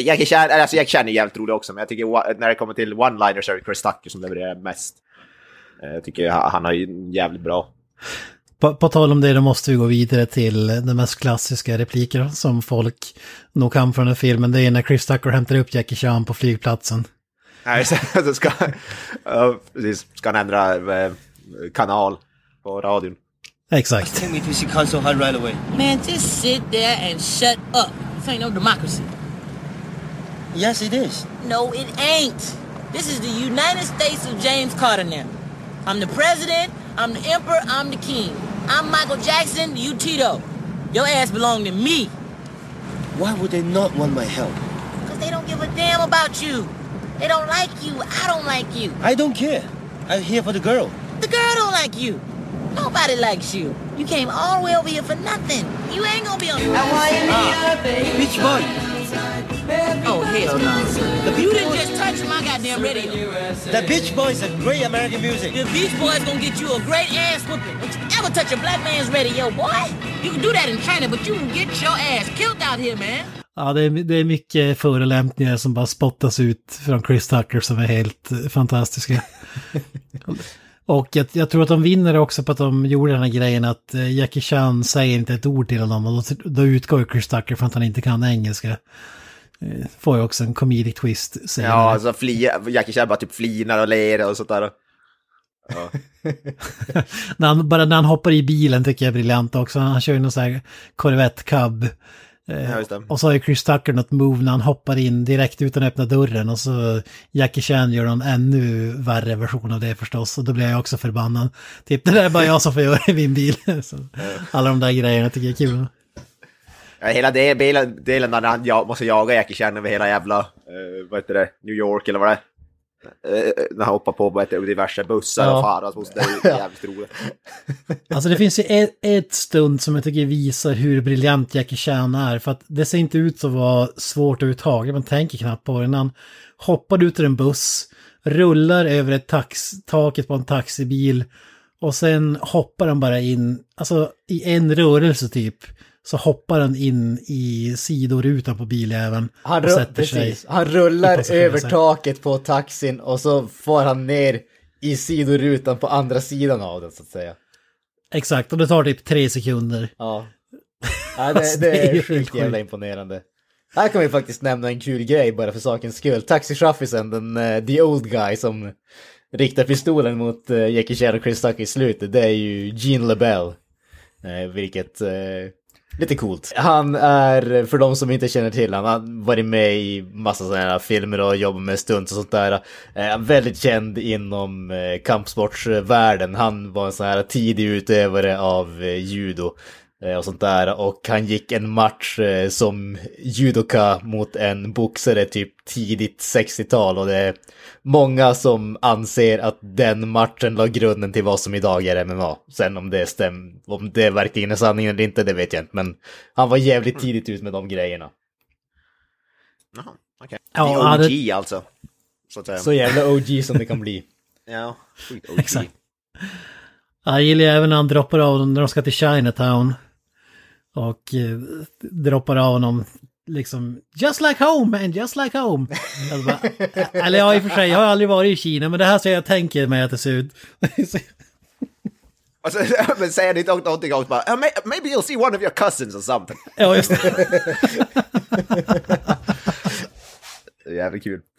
Speaker 5: Jackie Chan, alltså Jackie Chan är jävligt rolig också, men jag tycker när det kommer till one-liners är det Chris Tucker som levererar mest. Eh, Jag tycker han har ju jävligt bra.
Speaker 3: På, på tal om det, då måste vi gå vidare till den mest klassiska repliker som folk nog kan från den filmen. Det är när Chris Tucker hämtar upp Jackie Chan på flygplatsen.
Speaker 5: Nej, så, så ska, precis, ska han ändra eh, kanal på radion.
Speaker 3: Exakt.
Speaker 9: Take me if you to Chicago so hard right away.
Speaker 2: Man, just sit there and shut up. This ain't no democracy. Yes, it is. No, it ain't. This is the United States of James Carter now. I'm the president, I'm the emperor, I'm the king. I'm Michael Jackson, you Tito. Your ass belong to me.
Speaker 1: Why would they not want my help?
Speaker 2: Because they don't give a damn about you. They don't like you. I don't like you.
Speaker 1: I don't care. I'm here for the girl.
Speaker 2: The girl don't like you. Nobody likes you. You came all the way over here for nothing. You ain't gonna be on. Ah,
Speaker 1: Beach Boy.
Speaker 2: Oh hell no! You didn't just touch my goddamn radio.
Speaker 1: The Beach Boys are great American music.
Speaker 2: The Beach Boys gonna get you a great ass whooping. Don't you ever touch a black man's radio, boy? You can do that in China, but you can get your ass killed out here, man.
Speaker 3: Ja, det är, det är mycket förolämpningar som bara spottas ut från Chris Tucker som är helt eh, fantastiska. Och jag, jag tror att de vinner också på att de gjorde den här grejen att eh, Jackie Chan säger inte ett ord till honom och då, då utgår ju Chris Tucker från att han inte kan engelska. Eh, Får ju också en comedic twist senare.
Speaker 5: Ja, alltså fli, Jackie Chan bara typ flinar och ler och sånt där. Ja.
Speaker 3: när han, bara när han hoppar i bilen tycker jag är briljant också. Han kör ju någon sån här Corvette Cub. Eh,
Speaker 5: Ja,
Speaker 3: och så har ju Chris Tucker något move när han hoppar in direkt utan att öppna dörren och så Jackie Chan gör en ännu värre version av det förstås. Och då blir jag också förbannad. Typ det där är bara jag som får göra i min bil. så, alla de där grejerna tycker jag är kul.
Speaker 5: Ja, hela delen, delen när han ja, måste jaga Jackie Chan över hela jävla, eh, vad heter det, New York eller vad det är. Eh, när han hoppar på det, diverse bussar
Speaker 4: Ja.
Speaker 5: och far. Alltså, det är jävligt roligt.
Speaker 3: Alltså det finns ju ett, ett stund som jag tycker visar hur briljant Jackie Chan är. För att det ser inte ut att vara svårt överhuvudtaget. Man tänker knappt på det. När han hoppar ut ur en buss, rullar över ett tax, taket på en taxibil och sen hoppar han bara in, alltså i en rörelse typ. Så hoppar han in i sidorutan på biljäveln
Speaker 4: Han,
Speaker 3: och sätter sig.
Speaker 4: han rullar över taket på taxin och så får han ner i sidorutan på andra sidan av den så att säga.
Speaker 3: Exakt, och det tar typ tre sekunder.
Speaker 4: Ja. ja det,
Speaker 3: Alltså,
Speaker 4: det
Speaker 3: det är
Speaker 4: är
Speaker 3: ju
Speaker 4: sjukt
Speaker 3: helt
Speaker 4: jävla imponerande. Här kan vi faktiskt nämna en kul grej bara för sakens skull. Taxichaffisen, den uh, the old guy som riktar pistolen mot uh, Jackie Chan och Chris Tucker i slutet, det är ju Gene LaBelle. Uh, vilket uh, lite coolt. Han är, för de som inte känner till han har varit med i massa sådana här filmer och jobbat med stunts och sånt där. Eh, väldigt känd inom eh, kampsportsvärlden. Han var en sån här tidig utövare av eh, judo och sånt där. Och han gick en match eh, som judoka mot en boxare typ tidigt 60-tal. Och det är många som anser att den matchen la grunden till vad som idag är MMA. Sen om det stämmer, om det verkligen är sanningen eller inte, det vet jag inte. Men han var jävligt tidigt ut med de grejerna.
Speaker 5: Jaha, okej. Är
Speaker 3: ja,
Speaker 5: OG alltså. Så att.
Speaker 4: Så jävla OG som det kan bli.
Speaker 5: Ja, sjukt OG.
Speaker 3: Exakt. Jag gillar ju även när han droppar av dem när de ska till Chinatown. Och eh, droppar av honom liksom just like home man, just like home. Jag bara, eller ja, i och för sig, jag har aldrig varit i Kina, men det här så jag tänker mig att det ser ut.
Speaker 5: Alltså, men säger inte någonting om bara, "Uh, may- maybe you'll see one of your cousins or something.
Speaker 3: ja, just det.
Speaker 5: Det är jävligt kul.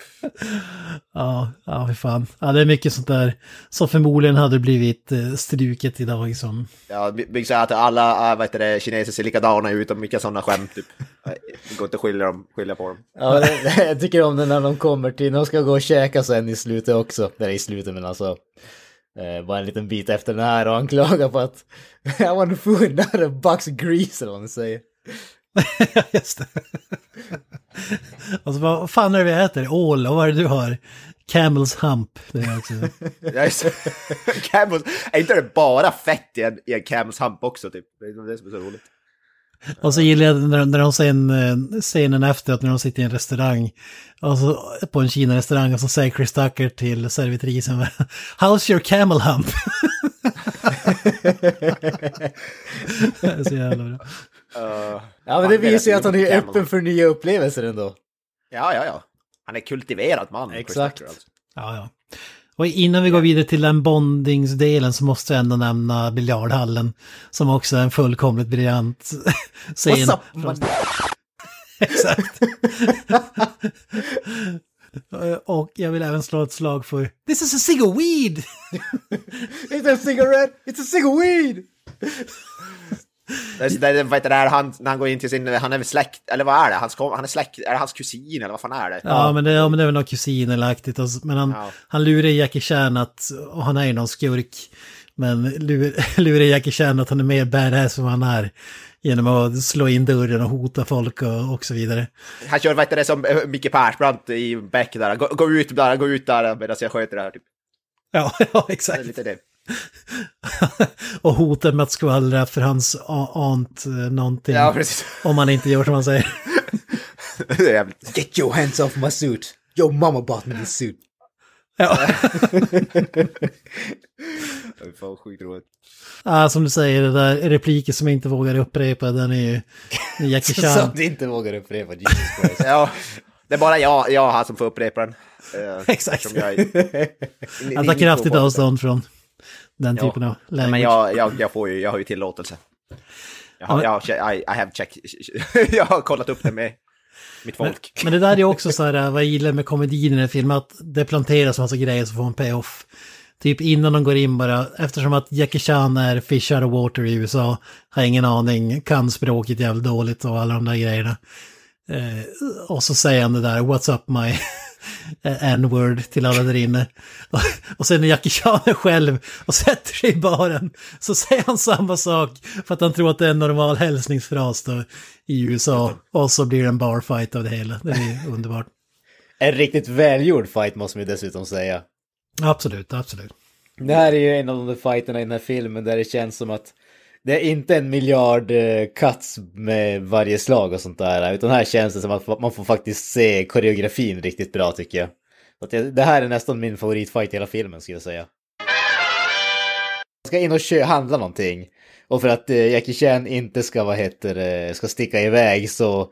Speaker 3: Ja, ja, fy fan. Ja, det är mycket sånt där som förmodligen hade blivit eh, struket idag som...
Speaker 5: Ja, Big säger att alla äh, vad heter det, kineser ser likadana ut och mycket sådana skämt typ. Det går inte att skilja, dem, skilja på dem.
Speaker 4: Ja, det, jag tycker om det när de kommer till, de ska gå och käka sen i slutet också. Eller i slutet men alltså. Eh, bara en liten bit efter den här och han klagar på att I want food, not a box of grease eller vad han säger.
Speaker 3: just det. och så bara, vad fan är det vi äter? Ål, och vad är det du har? Camels hump. Det är också...
Speaker 5: Camels, är inte det bara fett i en, i en Camels hump också typ? Det är det som är så roligt.
Speaker 3: Och så gillar jag när, när de sen, scenen efter att när de sitter i en restaurang, och så, på en Kina-restaurang, och så säger Chris Tucker till servitrisen, How's your camel hump? det är så jävla bra.
Speaker 5: Uh,
Speaker 4: Ja men det visar ju att han är öppen för nya upplevelser ändå.
Speaker 5: Ja, ja, ja. Han är kultiverad man.
Speaker 4: Exakt.
Speaker 3: Ja, ja. Och innan vi går vidare till den bondingsdelen så måste jag ändå nämna biljardhallen, som också är en fullkomligt briljant scen.
Speaker 4: What's up, man?
Speaker 3: Exakt. Och jag vill även slå ett slag för This is a cig weed!
Speaker 4: It's a cigarette, it's a cigarette weed!
Speaker 5: Det, det, vad heter det, här, han, när han går in till sin, han är väl släkt, eller vad är det? Hans, han är släkt, är det hans kusin eller vad fan är det?
Speaker 3: Ja, men det, ja, men det är väl något kusin eller aktigt. Men han,
Speaker 5: Ja.
Speaker 3: han lurar Jackie Chan att, och han är ju någon skurk. Men lur, lurar Jackie Chan att han är mer badass än vad han är. Genom att slå in dörren och hota folk och, och så vidare.
Speaker 5: Han kör, vad heter det, som eh, Micke Persbrandt i Beck där, gå, gå ut där, gå ut där medan jag sköter det här typ.
Speaker 3: Ja, ja
Speaker 5: Det
Speaker 3: exakt.
Speaker 5: lite det.
Speaker 3: Och hotar med att skvallra för hans a- ant eh, någonting.
Speaker 5: Ja, precis.
Speaker 3: om han inte gör som han säger.
Speaker 4: Get your hands off my suit. Your mama bought me this suit.
Speaker 3: Ja.
Speaker 5: Fan
Speaker 3: ja, som du säger, det där repliker som jag inte vågar upprepa, den är ju Jackie Chan.
Speaker 4: Som du inte vågar upprepa, Jesus Christ.
Speaker 5: Ja, det är bara jag, jag här som får upprepa den. Eh,
Speaker 3: Exakt.
Speaker 5: Jag,
Speaker 3: Han tar kraftigt avstånd från den typen av language.
Speaker 5: men jag, jag, jag, får ju, jag har ju tillåtelse. Jag har,
Speaker 3: Ja,
Speaker 5: jag, I, I have check. jag har kollat upp det med mitt folk.
Speaker 3: Men det där är också så här, vad jag gillar med komedin i den här filmen, att det planteras massa grejer som får en payoff. Typ innan de går in bara, eftersom att Jackie Chan är fish out of water i USA, har ingen aning, kan språket jävligt dåligt och alla de där grejerna. Eh, och så säger han det där, what's up my n-word till alla där inne. Och, och sen när Jackie Chan är själv och sätter sig i baren så säger han samma sak för att han tror att det är en normal hälsningsfras då i USA. Och så blir det en barfight av det hela. Det är underbart.
Speaker 4: En riktigt välgjord fight måste man ju dessutom säga.
Speaker 3: Absolut, absolut.
Speaker 4: Det här är ju en av de fighterna i den här filmen där det känns som att det är inte en miljard eh, cuts med varje slag och sånt där, utan här känns det som att man får faktiskt se koreografin riktigt bra tycker jag. Så att det, här är nästan min favoritfight i hela filmen skulle jag säga. Jag ska in och kö- handla någonting. Och för att eh, Jackie Chan inte ska, vad heter eh, ska sticka iväg så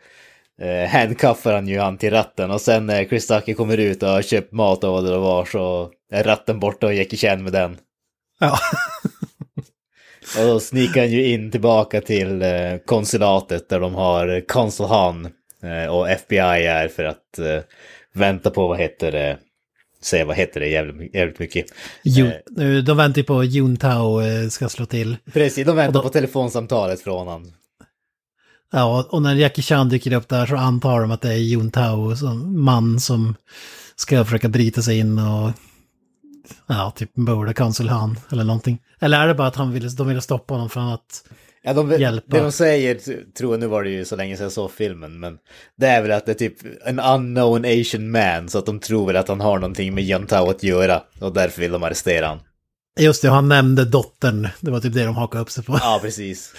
Speaker 4: eh, handcuffar han ju han till ratten. Och sen när Chris Tucker kommer ut och har köpt mat och vad det var så är ratten borta och Jackie Chan med den.
Speaker 3: Ja.
Speaker 4: Och då snikar han ju in tillbaka till eh, konsulatet där de har Consul Han eh, och FBI är för att eh, vänta på vad heter det, säga vad heter det jävligt, jävligt mycket.
Speaker 3: Jo, de väntar ju på att Juntao ska slå till.
Speaker 4: precis, de väntar
Speaker 3: då-
Speaker 4: på telefonsamtalet från han.
Speaker 3: Ja, och när Jackie Chan dyker upp där så antar de att det är Juntao som man som ska försöka bryta sig in och ja, typ mörda Consul Han eller någonting. Eller är det bara att han ville, de ville stoppa honom från att
Speaker 4: Ja, de,
Speaker 3: Hjälpa.
Speaker 4: Det de säger, tror jag, nu var det ju så länge sedan jag såg filmen, men det är väl att det är typ en unknown asian man, så att de tror väl att han har någonting med Juntao att göra, och därför vill de arrestera han.
Speaker 3: Just det, han nämnde dottern. Det var typ det de hakade upp sig på.
Speaker 4: Ja, precis.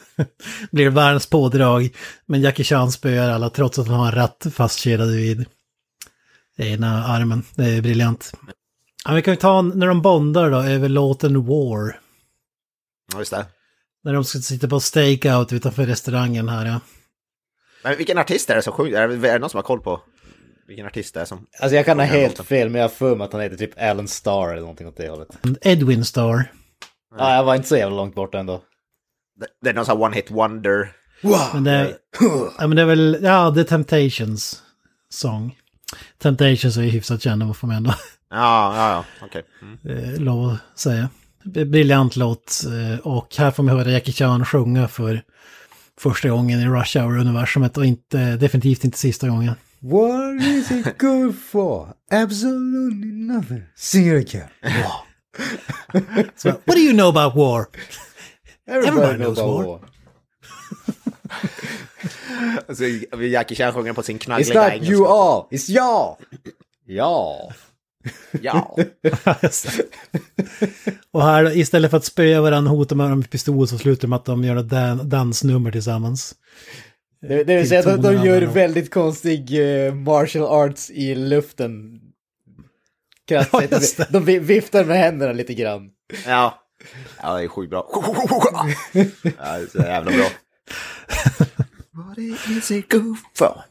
Speaker 3: Blir världens pådrag. Men Jackie Chan spöar alla trots att han har en ratt fastkedjad vid ena armen. Det är briljant. Ja, vi kan ju ta när de bondar då över låten War.
Speaker 5: Ja, just det.
Speaker 3: När de ska sitta på stakeout utanför restaurangen här ja.
Speaker 5: Men vilken artist är det som sjunger? Är det, någon som har koll på vilken artist det är som...
Speaker 4: Alltså jag kan ha helt
Speaker 5: låten?
Speaker 4: fel, men jag har för mig att han heter typ Alan Starr eller någonting åt det hållet.
Speaker 3: Edwin Star.
Speaker 4: Ja, jag var inte så jävla långt bort ändå.
Speaker 5: Det, det är någon sån här one hit wonder.
Speaker 3: Men det, ja, men det är väl, ja, The Temptations sång. Temptations är ju hyfsat kända, får man ändå
Speaker 5: Ja, ja, ja, okej. Mm.
Speaker 3: eh, lov att säga. Briljant låt eh, och här får man höra Jackie Chan sjunga för första gången i Rush Hour-universumet och inte, definitivt inte sista gången.
Speaker 4: What is it good for? Absolutely nothing. Sing it again.
Speaker 3: Så, What do you know about war? Everybody knows war.
Speaker 5: Alltså, Jackie Chan sjunger på sin
Speaker 4: It's
Speaker 5: knaggliga
Speaker 4: not
Speaker 5: engelska.
Speaker 4: you all, it's jag! Ja.
Speaker 5: Ja.
Speaker 3: och här istället för att spöa varandra hota med dem med pistol så slutar de med att de gör ett dan- dansnummer tillsammans.
Speaker 4: Det, det vill
Speaker 3: Till
Speaker 4: säga att de, gör väldigt konstig eh, martial arts i luften.
Speaker 3: Ja, just det.
Speaker 4: de vi- viftar med händerna lite grann.
Speaker 5: Ja. Ja, det är sjukt bra. Ja, det är så jävla bra. What is it good for?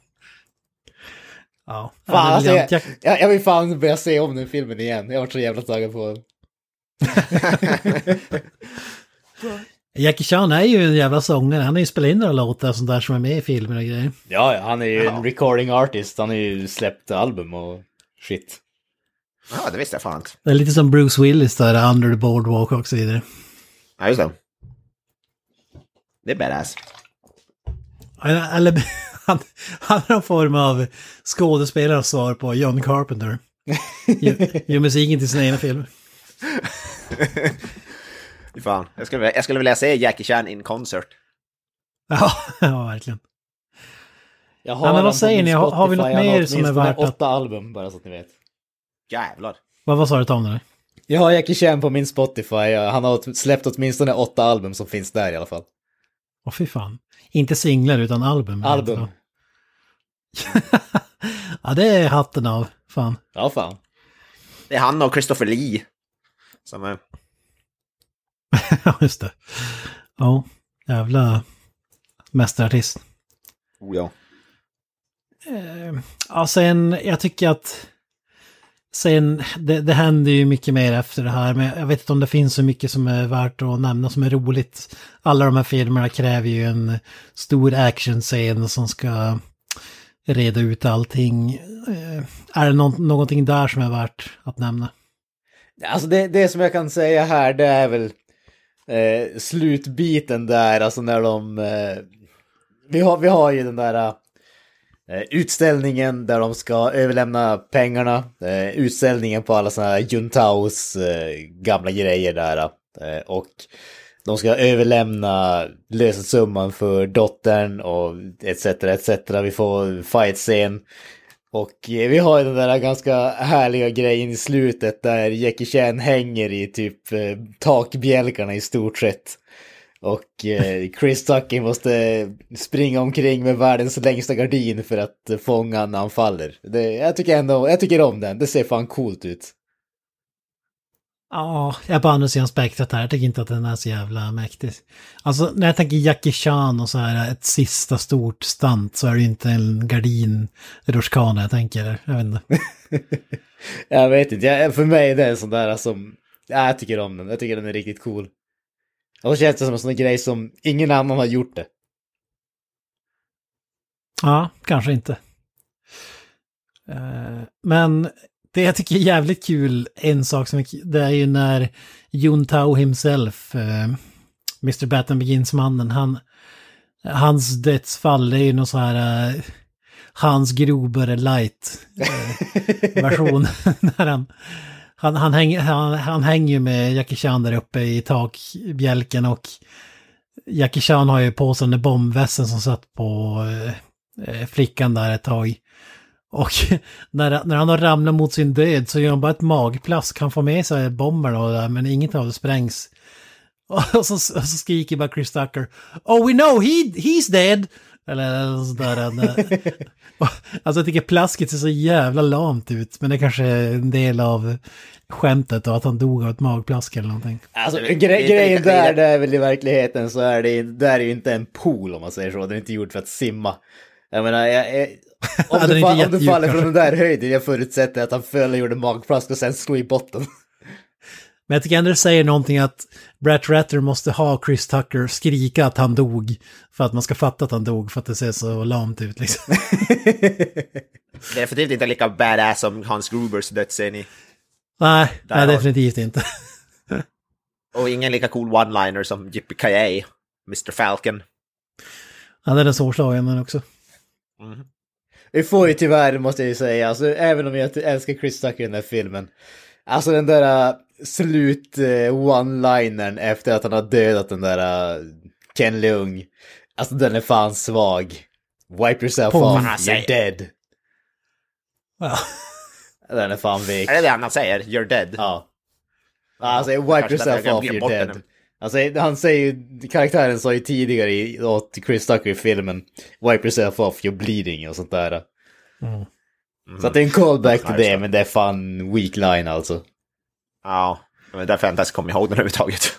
Speaker 3: Ja,
Speaker 4: Fan,
Speaker 3: ja,
Speaker 4: alltså, jag, jag, jag vill fan börja se om den filmen igen. Jag har varit så jävla taggad på den.
Speaker 3: Jackie Chan är ju en jävla sångare. Han har ju spelat in några låtar och sånt där som är med i filmer och grejer.
Speaker 4: Ja, ja, han är ju en recording artist. Han har ju släppt album och shit.
Speaker 5: Ja, det visste jag fan inte.
Speaker 3: Det är lite som Bruce Willis där, Under the Boardwalk och så vidare.
Speaker 5: Ja, just det. Det är badass.
Speaker 3: Eller han, han har någon form av skådespelares svar på John Carpenter. Gör, gör musiken till sina egna filmer.
Speaker 5: Fan. Jag skulle, jag skulle vilja se Jackie Chan in concert.
Speaker 3: Ja, ja verkligen.
Speaker 4: Jag
Speaker 3: Ja, men vad säger ni? Har- har vi något mer som är värt att-
Speaker 4: åtta album, bara så att ni vet.
Speaker 5: Jävlar.
Speaker 3: Vad, vad sa du Tom? nu?
Speaker 4: Jag har Jackie Chan på min Spotify. Han har släppt åtminstone åtta album som finns där i alla fall.
Speaker 3: Åh fy fan. Inte singlar utan album.
Speaker 4: Album.
Speaker 3: ja, det är hatten av. Fan.
Speaker 4: Ja, fan.
Speaker 5: Det är han och Christopher Lee. Som är...
Speaker 3: Ja, just det. Ja, jävla mästerartist.
Speaker 5: Oh, ja.
Speaker 3: Eh, Ja, sen, jag tycker att... Sen, det, det händer ju mycket mer efter det här, men jag vet inte om det finns så mycket som är värt att nämna som är roligt. Alla de här filmerna kräver ju en stor actionscen som ska reda ut allting. Eh, är det någon, någonting där som är värt att nämna?
Speaker 4: Alltså det, det som jag kan säga här, det är väl eh, slutbiten där, alltså när de... Eh, vi, har, vi har ju den där eh, Eh, utställningen där de ska överlämna pengarna. Eh, utställningen på alla sådana här Juntaos eh, gamla grejer där. Och de ska överlämna lösensumman för dottern och etc. etc. Vi får fight-scen. Och vi har ju den där ganska härliga grejen i slutet där Jackie Chan hänger i typ takbjälkarna i stort sett. Och eh, Chris Tucker måste springa omkring med världens längsta gardin för att fånga när han faller. Det, jag tycker ändå, jag tycker om den, det ser fan coolt ut.
Speaker 3: Ja, jag på andra sidan spektrat här. Jag tycker inte att den är så jävla mäktig. Alltså, när jag tänker Jackie Chan och så här ett sista stort stunt så är det inte en gardin rutschkana jag tänker. Jag vet inte.
Speaker 4: Jag vet inte, jag, för mig är det en sån där som, ja, jag tycker om den, jag tycker den är riktigt cool. Och så känns det som en sån grej som ingen annan har gjort det.
Speaker 3: Ja, kanske inte. Eh, Men det jag tycker är jävligt kul, en sak som är det är ju när Jun Tao himself, eh, Mr. Batman Begins-mannen, han, hans dödsfall är ju någon så här eh, Hans Gruber light eh, version. när han, han, han, hänger, han, han hänger ju med Jackie Chan där uppe i takbjälken och Jackie Chan har ju på sig den där bombvästen som satt på eh, eh, flickan där ett tag. Och när, när han har ramlat mot sin död så gör han bara ett magplask. Han får med sig bomberna och det där, men inget av det sprängs. Och så, och så skriker bara Chris Tucker Oh we know he, he's dead! Eller, sådär. alltså jag tycker plasket ser så jävla lamt ut. Men det kanske är en del av skämtet och att han dog av ett magplask eller någonting.
Speaker 4: Alltså
Speaker 5: Det-
Speaker 4: gre
Speaker 5: det-
Speaker 4: grejen
Speaker 5: det-
Speaker 4: där, det är väl i verkligheten så är det, där är ju inte en pool om man säger så, den är inte gjord för att simma. Jag menar, jag, jag, om,
Speaker 3: är
Speaker 4: du,
Speaker 3: inte
Speaker 4: fa- om du faller från den där höjden, jag förutsätter att han föll och gjorde magplask och sen slog i botten.
Speaker 3: Men jag tycker ändå det säger någonting att Brett Ratter måste ha Chris Tucker skrika att han dog. För att man ska fatta att han dog för att det ser så lamt ut liksom.
Speaker 5: Det är definitivt inte lika badass som Hans Grubers dödsscen i...
Speaker 3: nej, nej definitivt inte.
Speaker 5: Och ingen lika cool one-liner som Yippee Kaye, Mr. Falcon.
Speaker 3: Ja, den är svårslagen den också.
Speaker 4: Vi får ju tyvärr, måste jag ju säga, alltså, även om jag älskar Chris Tucker i den här filmen. Alltså den där uh, slut uh, one-linern efter att han har dödat den där uh, Ken Leung. Alltså den är fan svag. Wipe yourself
Speaker 3: På-
Speaker 4: off, you're dead.
Speaker 3: Ja.
Speaker 4: Den är fan vek.
Speaker 5: Är det det han säger? You're dead?
Speaker 4: Ja. Alltså, wipe yourself off, you're dead.
Speaker 5: den.
Speaker 4: Alltså, han säger ju, karaktären sa ju tidigare i, åt Chris Tucker i filmen, wipe yourself off, you're bleeding och sånt där. Så att det är en callback till det, men det är fan weak line alltså.
Speaker 5: Ja, det var därför jag inte ens kom ihåg den överhuvudtaget.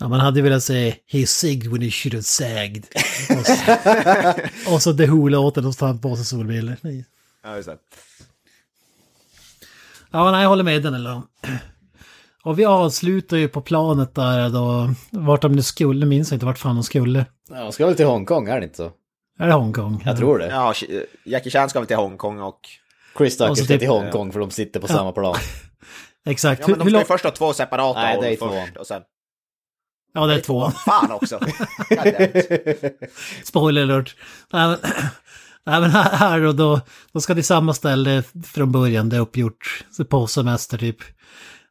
Speaker 3: Ja, man hade velat säga He sigged when he should have sagged. Och så, och så The Who-låten och så tar han på sig solbrillor.
Speaker 5: Ja, just det.
Speaker 3: Ja, nej, jag håller med den eller. Och vi avslutar ju på planet där då, vart de nu skulle, minns jag inte vart fan de skulle.
Speaker 4: Ja, de ska väl till Hongkong, är det inte så?
Speaker 3: Är det Hongkong?
Speaker 4: Jag tror det.
Speaker 5: Ja, Jackie Chan ska väl till Hongkong och...
Speaker 4: Chris Tucker ska
Speaker 3: typ-
Speaker 4: till Hongkong för de sitter på samma plan.
Speaker 3: Exakt.
Speaker 5: Ja, men de ska ju först ha två separata
Speaker 4: Nej, det är
Speaker 5: först
Speaker 4: två.
Speaker 5: och sen...
Speaker 3: Ja, det är tvåan.
Speaker 5: Fan också!
Speaker 3: Spoiler alert. Nej, men, nej, men här, här och då, då ska till samma ställe från början, det är uppgjort på semester typ.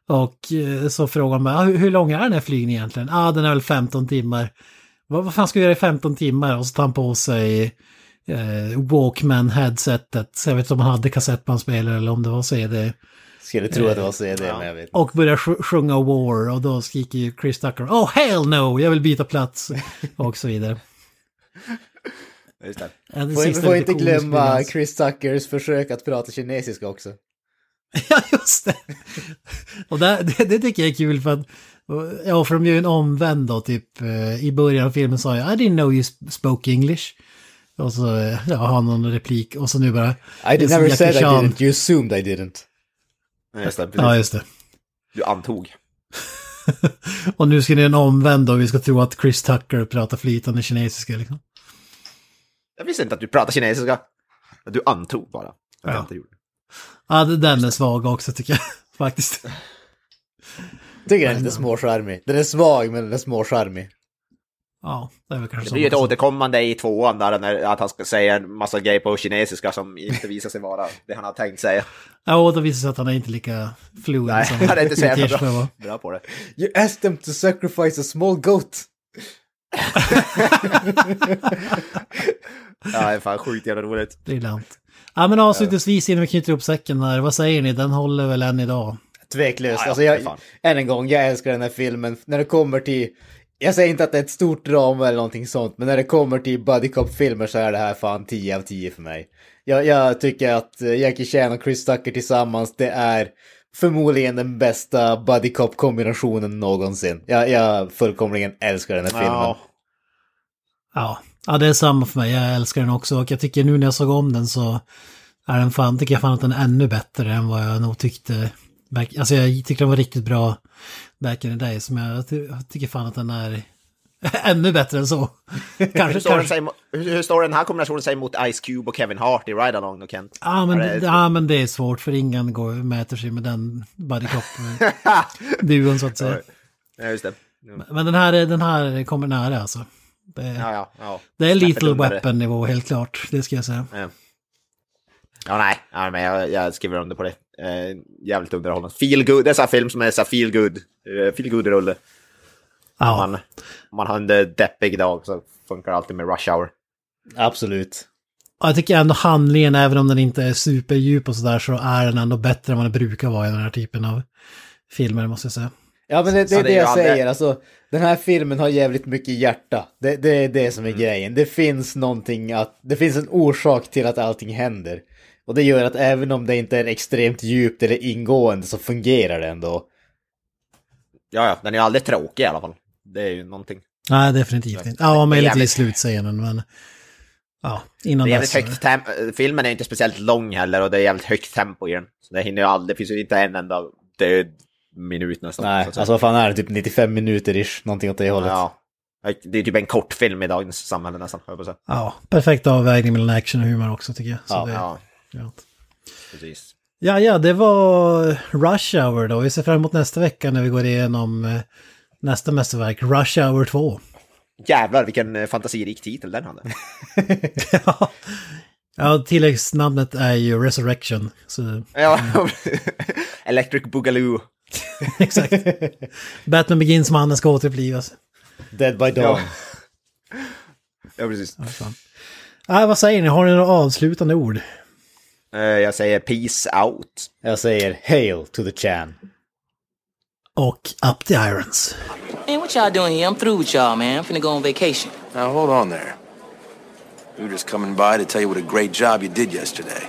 Speaker 3: Och eh, så frågar man, ah, hur, hur lång är den här flygningen egentligen? Ja, ah, den är väl 15 timmar. Vad, vad fan ska vi göra i 15 timmar? Och så tar han på sig eh, Walkman-headsetet. Så jag vet inte om han hade kassettbandspelare eller om det var CD.
Speaker 4: Skulle tro att det var CD, men jag vet inte.
Speaker 3: Och börjar sj- sjunga War och då skriker ju Chris Tucker Oh hell no, jag vill byta plats. Och så vidare.
Speaker 5: Just det.
Speaker 4: Får,
Speaker 3: sista
Speaker 4: får
Speaker 3: lite
Speaker 4: inte glömma. Chris Tuckers försök att prata kinesiska också.
Speaker 3: Ja, just det. Och det, det, det tycker jag är kul för att, ja, för de gör ju en omvänd då, typ eh, i början av filmen sa jag I didn't know you sp- spoke English. Och så eh, ja, har han någon replik och så nu bara...
Speaker 4: I did
Speaker 3: som
Speaker 4: never said I
Speaker 3: Chan.
Speaker 4: didn't, you assumed I didn't.
Speaker 5: Just det,
Speaker 3: Ja, just det.
Speaker 5: Du antog.
Speaker 3: Och nu ska ni en omvänd då, vi ska tro att Chris Tucker pratar flytande kinesiska liksom.
Speaker 5: Jag visste inte att du pratar kinesiska. Du antog bara. Att
Speaker 3: Ja.
Speaker 5: inte gjorde.
Speaker 3: Ja, det- den är svag också tycker jag, faktiskt.
Speaker 4: Tycker den är lite småcharmig. Den är svag, men den är småcharmig.
Speaker 3: Ja, det är väl kanske
Speaker 5: Det
Speaker 3: så.
Speaker 5: blir ju ett återkommande i tvåan där när, att han ska säga en massa grejer på kinesiska som inte visar sig vara det han har tänkt säga.
Speaker 3: Ja, och då visar det sig att han är inte lika fluid
Speaker 5: Nej,
Speaker 3: som
Speaker 5: han är inte så jävla bra, bra på det.
Speaker 4: You asked them to sacrifice a small goat.
Speaker 5: Ja, det är fan sjukt jävla roligt.
Speaker 3: Briljant. Ja, men avslutningsvis innan vi knyter upp säcken här, vad säger ni? Den håller väl än idag?
Speaker 4: Tveklöst.
Speaker 5: Ja, ja,
Speaker 4: alltså jag, än en gång, jag älskar den här filmen. När det kommer till... Jag säger inte att det är ett stort drama eller någonting sånt, men när det kommer till buddy cop-filmer så är det här fan 10 av 10 för mig. Jag, jag tycker att Jackie Chan och Chris Tucker tillsammans, det är förmodligen den bästa buddy cop-kombinationen någonsin. Jag, jag fullkomligen älskar den här filmen.
Speaker 5: Ja.
Speaker 3: Ja. ja, det är samma för mig. Jag älskar den också och jag tycker nu när jag såg om den så är den fan, tycker jag fan att den är ännu bättre än vad jag nog tyckte. Back, alltså jag tyckte den var riktigt bra back in the days, men jag, jag tycker fan att den är ännu bättre än så.
Speaker 5: Hur,
Speaker 3: kanske,
Speaker 5: står den
Speaker 3: kanske.
Speaker 5: sig, hur, hur står den här kombinationen sig mot Ice Cube och Kevin Hart i Ride Along då Kent?
Speaker 3: Ja men,
Speaker 5: det-
Speaker 3: ja, men det är svårt för ingen går, mäter sig med den buddy cop-duon så att säga.
Speaker 5: Ja, just det. Ja,
Speaker 3: Men den här, den här kommer nära alltså. Det,
Speaker 5: ja, ja.
Speaker 3: det är
Speaker 5: det.
Speaker 3: Weapon-nivå helt klart, det ska jag säga.
Speaker 5: Ja, ja nej, ja, men jag, jag skriver under på det. Eh, jävligt underhållande. Feel good, det är här film som är så feel good, eh, feel good rulle. Om
Speaker 3: Ja,
Speaker 5: man, om man har en deppig dag så funkar det alltid med rush hour.
Speaker 4: Absolut.
Speaker 3: och jag tycker ändå handlingen, även om den inte är superdjup och sådär, så är den ändå bättre än vad den brukar vara i den här typen av filmer, måste jag säga.
Speaker 4: Ja men det, det är
Speaker 5: det
Speaker 4: det jag
Speaker 5: aldrig-
Speaker 4: säger, alltså den här filmen har jävligt mycket hjärta. Det, det är det som är
Speaker 5: Mm.
Speaker 4: grejen. Det finns någonting att, det finns en orsak till att allting händer. Och det gör att även om det inte är extremt djupt eller ingående så fungerar det ändå.
Speaker 5: Ja, ja, den är aldrig tråkig i alla fall. Det är ju någonting.
Speaker 3: Nej, definitivt inte. Ja, möjligtvis
Speaker 5: jävligt-
Speaker 3: slutscenen, men... Ja, innan
Speaker 5: Det är
Speaker 3: dess.
Speaker 5: jävligt högt tempo. Filmen är inte speciellt lång heller och det är jävligt högt tempo i den. Så det hinner ju aldrig, det finns ju inte en enda död minut nästan.
Speaker 4: Nej, alltså vad fan är det? Typ 95 minuter ish, någonting åt det hållet.
Speaker 5: Ja. Det är typ en kortfilm i dagens samhälle nästan, jag på att säga.
Speaker 3: Ja, perfekt avvägning mellan action och humor också tycker jag. Så
Speaker 4: Ja,
Speaker 3: det,
Speaker 5: Ja,
Speaker 3: ja.
Speaker 5: precis.
Speaker 3: Ja, ja, det var Rush Hour då. Vi ser fram emot nästa vecka när vi går igenom eh, nästa mästerverk, Rush Hour 2.
Speaker 5: Jävlar vilken eh, fantasirik titel den hade.
Speaker 3: ja. ja, tilläggsnamnet är ju Resurrection. Så,
Speaker 5: ja, Electric Boogaloo.
Speaker 3: exakt. Batman Begins-mannen ska återupplivas.
Speaker 4: Dead by Dawn.
Speaker 5: Ja, precis.
Speaker 3: Ah, vad säger ni? Har ni några avslutande ord?
Speaker 5: Eh, Jag säger peace out.
Speaker 4: Jag säger hail to the Chan.
Speaker 3: Och Up the Irons.
Speaker 2: Man, what y'all doing here? I'm through with y'all, man. I'm finna go on vacation.
Speaker 9: Now, hold on there. We were just coming by to tell you what a great job you did yesterday.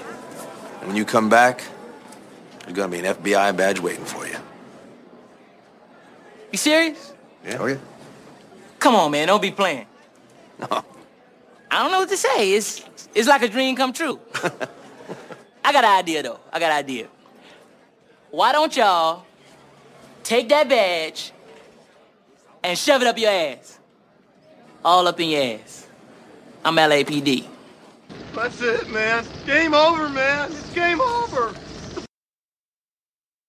Speaker 9: And when you come back, there's gonna be an FBI badge waiting for you.
Speaker 2: You serious?
Speaker 9: Yeah? Oh, yeah.
Speaker 2: Come on, man. Don't be playing.
Speaker 9: No.
Speaker 2: I don't know what to say. It's it's like a dream come true. I got an idea though. I got an idea. Why don't y'all take that badge and shove it up your ass? All up in your ass. I'm LAPD.
Speaker 10: That's it, man. Game over, man. It's game over.